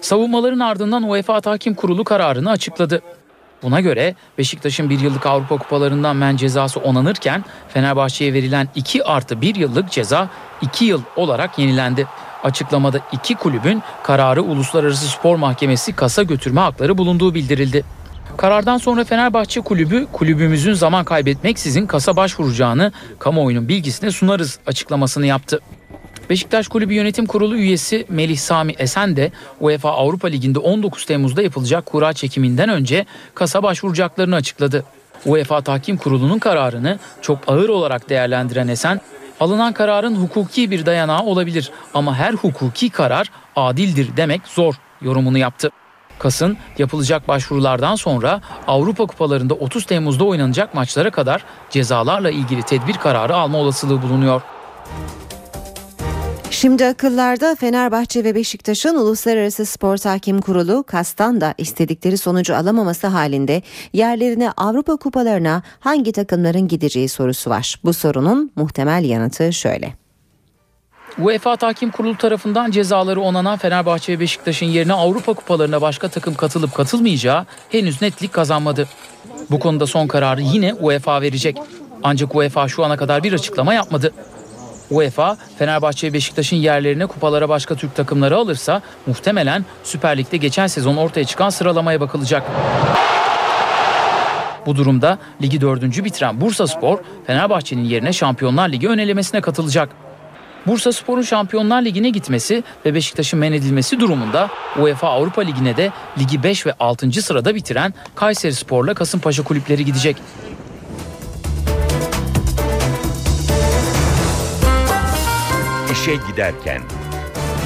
Savunmaların ardından UEFA Tahkim Kurulu kararını açıkladı. Buna göre Beşiktaş'ın bir yıllık Avrupa Kupalarından men cezası onanırken Fenerbahçe'ye verilen 2 artı 1 yıllık ceza 2 yıl olarak yenilendi. Açıklamada iki kulübün kararı Uluslararası Spor Mahkemesi kasa götürme hakları bulunduğu bildirildi. Karardan sonra Fenerbahçe kulübü kulübümüzün zaman kaybetmeksizin kasa başvuracağını kamuoyunun bilgisine sunarız açıklamasını yaptı. Beşiktaş Kulübü Yönetim Kurulu üyesi Melih Sami Esen de UEFA Avrupa Ligi'nde 19 Temmuz'da yapılacak kura çekiminden önce kasa başvuracaklarını açıkladı. UEFA Tahkim Kurulu'nun kararını çok ağır olarak değerlendiren Esen, alınan kararın hukuki bir dayanağı olabilir ama her hukuki karar adildir demek zor yorumunu yaptı. Kas'ın yapılacak başvurulardan sonra Avrupa Kupalarında 30 Temmuz'da oynanacak maçlara kadar cezalarla ilgili tedbir kararı alma olasılığı bulunuyor. Şimdi akıllarda Fenerbahçe ve Beşiktaş'ın Uluslararası Spor Tahkim Kurulu KAS'tan da istedikleri sonucu alamaması halinde yerlerine Avrupa kupalarına hangi takımların gideceği sorusu var. Bu sorunun muhtemel yanıtı şöyle. UEFA Tahkim Kurulu tarafından cezaları onanan Fenerbahçe ve Beşiktaş'ın yerine Avrupa kupalarına başka takım katılıp katılmayacağı henüz netlik kazanmadı. Bu konuda son kararı yine UEFA verecek. Ancak UEFA şu ana kadar bir açıklama yapmadı. UEFA, Fenerbahçe ve Beşiktaş'ın yerlerine kupalara başka Türk takımları alırsa muhtemelen Süper Lig'de geçen sezon ortaya çıkan sıralamaya bakılacak. Bu durumda ligi dördüncü bitiren Bursa Spor, Fenerbahçe'nin yerine Şampiyonlar Ligi ön elemesine katılacak. Bursa Spor'un Şampiyonlar Ligi'ne gitmesi ve Beşiktaş'ın men edilmesi durumunda UEFA Avrupa Ligi'ne de ligi 5 ve 6. sırada bitiren Kayseri Spor'la Kasımpaşa kulüpleri gidecek. İşe giderken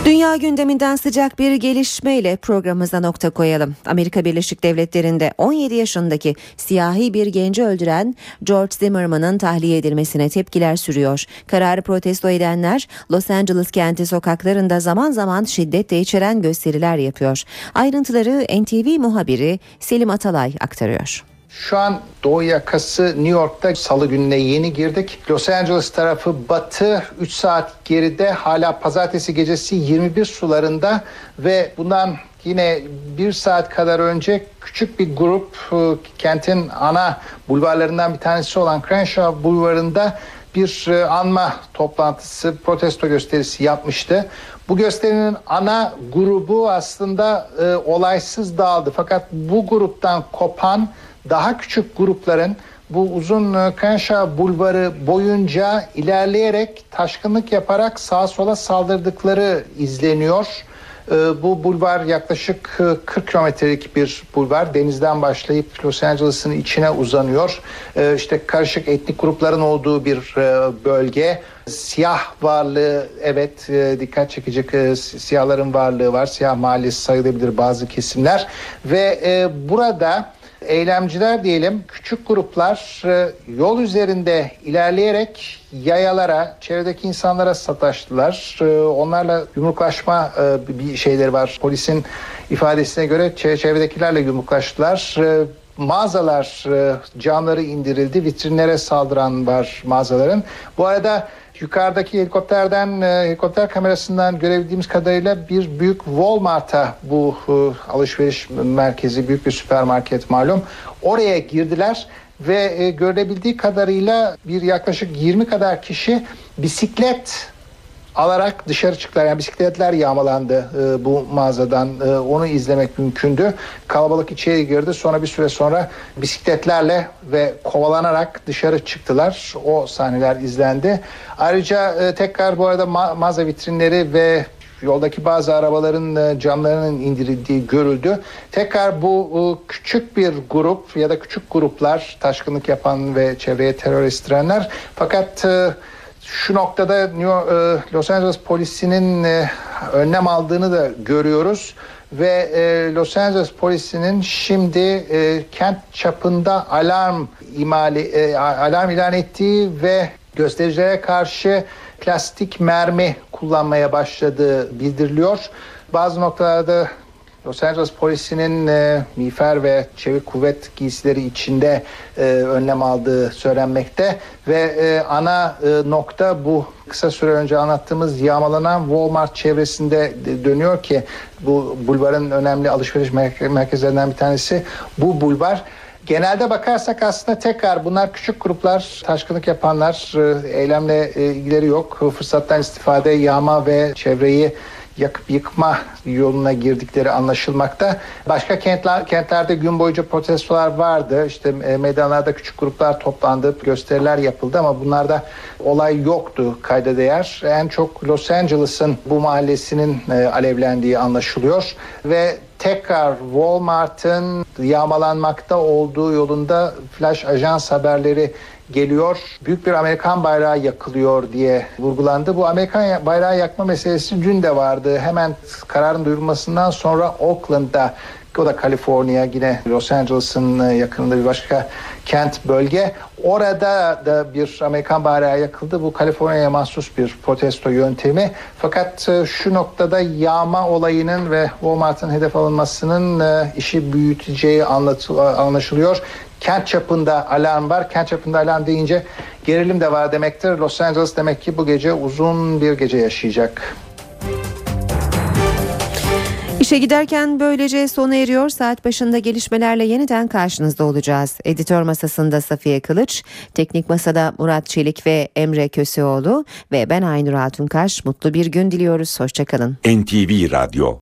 Dünya gündeminden sıcak bir gelişmeyle programımıza nokta koyalım. Amerika Birleşik Devletleri'nde 17 yaşındaki siyahi bir genci öldüren George Zimmerman'ın tahliye edilmesine tepkiler sürüyor. Kararı protesto edenler Los Angeles kenti sokaklarında zaman zaman şiddetle içeren gösteriler yapıyor. Ayrıntıları NTV muhabiri Selim Atalay aktarıyor. Şu an Doğu yakası New York'ta salı gününe yeni girdik. Los Angeles tarafı batı 3 saat geride hala pazartesi gecesi 21 sularında ve bundan yine bir saat kadar önce küçük bir grup e, kentin ana bulvarlarından bir tanesi olan Crenshaw bulvarında bir e, anma toplantısı, protesto gösterisi yapmıştı. Bu gösterinin ana grubu aslında e, olaysız dağıldı. Fakat bu gruptan kopan daha küçük grupların bu uzun e, Crenshaw bulvarı boyunca ilerleyerek taşkınlık yaparak sağa sola saldırdıkları izleniyor. E, bu bulvar yaklaşık 40 e, kilometrelik bir bulvar. Denizden başlayıp Los Angeles'ın içine uzanıyor. İşte karışık etnik grupların olduğu bir bölge. Siyah varlığı evet dikkat çekici siyahların varlığı var. Siyah mahallesi sayılabilir bazı kesimler. Ve burada eylemciler diyelim küçük gruplar e, yol üzerinde ilerleyerek yayalara, çevredeki insanlara sataştılar. E, onlarla yumruklaşma e, bir şeyleri var. Polisin ifadesine göre çevredekilerle yumruklaştılar. Mağazalar camları indirildi. Vitrinlere saldıran var mağazaların. Bu arada Yukarıdaki helikopterden, e, helikopter kamerasından görebildiğimiz kadarıyla bir büyük Walmart'a bu e, alışveriş merkezi, büyük bir süpermarket malum. Oraya girdiler ve e, görebildiği kadarıyla bir yaklaşık 20 kadar kişi bisiklet alarak dışarı çıktılar. Yani bisikletler yağmalandı e, bu mağazadan. E, onu izlemek mümkündü. Kalabalık içeri girdi. Sonra bir süre sonra bisikletlerle ve kovalanarak dışarı çıktılar. O sahneler izlendi. Ayrıca e, tekrar bu arada ma- mağaza vitrinleri ve yoldaki bazı arabaların e, camlarının indirildiği görüldü. Tekrar bu e, küçük bir grup ya da küçük gruplar taşkınlık yapan ve çevreye terör estirenler fakat e, şu noktada New e, Los Angeles polisinin e, önlem aldığını da görüyoruz ve e, Los Angeles polisinin şimdi e, kent çapında alarm imali e, alarm ilan ettiği ve göstericilere karşı plastik mermi kullanmaya başladığı bildiriliyor. Bazı noktalarda Los Angeles polisinin e, miğfer ve çevik kuvvet giysileri içinde e, önlem aldığı söylenmekte ve e, ana e, nokta bu kısa süre önce anlattığımız yağmalanan Walmart çevresinde de- dönüyor ki bu bulvarın önemli alışveriş merke- merkezlerinden bir tanesi bu bulvar. Genelde bakarsak aslında tekrar bunlar küçük gruplar, taşkınlık yapanlar, e, eylemle e, ilgileri yok. Fırsattan istifade, yağma ve çevreyi yakıp yıkma yoluna girdikleri anlaşılmakta. Başka kentler kentlerde gün boyunca protestolar vardı. İşte e, meydanlarda küçük gruplar toplandı, gösteriler yapıldı ama bunlarda olay yoktu kayda değer. En çok Los Angeles'ın bu mahallesinin e, alevlendiği anlaşılıyor ve tekrar Walmart'ın yağmalanmakta olduğu yolunda flash ajans haberleri geliyor. Büyük bir Amerikan bayrağı yakılıyor diye vurgulandı. Bu Amerikan bayrağı yakma meselesi dün de vardı. Hemen kararın duyurulmasından sonra Oakland'da o da Kaliforniya yine Los Angeles'ın yakınında bir başka kent bölge. Orada da bir Amerikan bayrağı yakıldı. Bu Kaliforniya'ya mahsus bir protesto yöntemi. Fakat e, şu noktada yağma olayının ve Walmart'ın hedef alınmasının e, işi büyüteceği anlaşılıyor. Kent çapında alarm var. Kent çapında alarm deyince gerilim de var demektir. Los Angeles demek ki bu gece uzun bir gece yaşayacak. İşe giderken böylece sona eriyor. Saat başında gelişmelerle yeniden karşınızda olacağız. Editör masasında Safiye Kılıç, teknik masada Murat Çelik ve Emre Köseoğlu ve ben Aynur Altunkaş. Mutlu bir gün diliyoruz. Hoşçakalın. NTV Radyo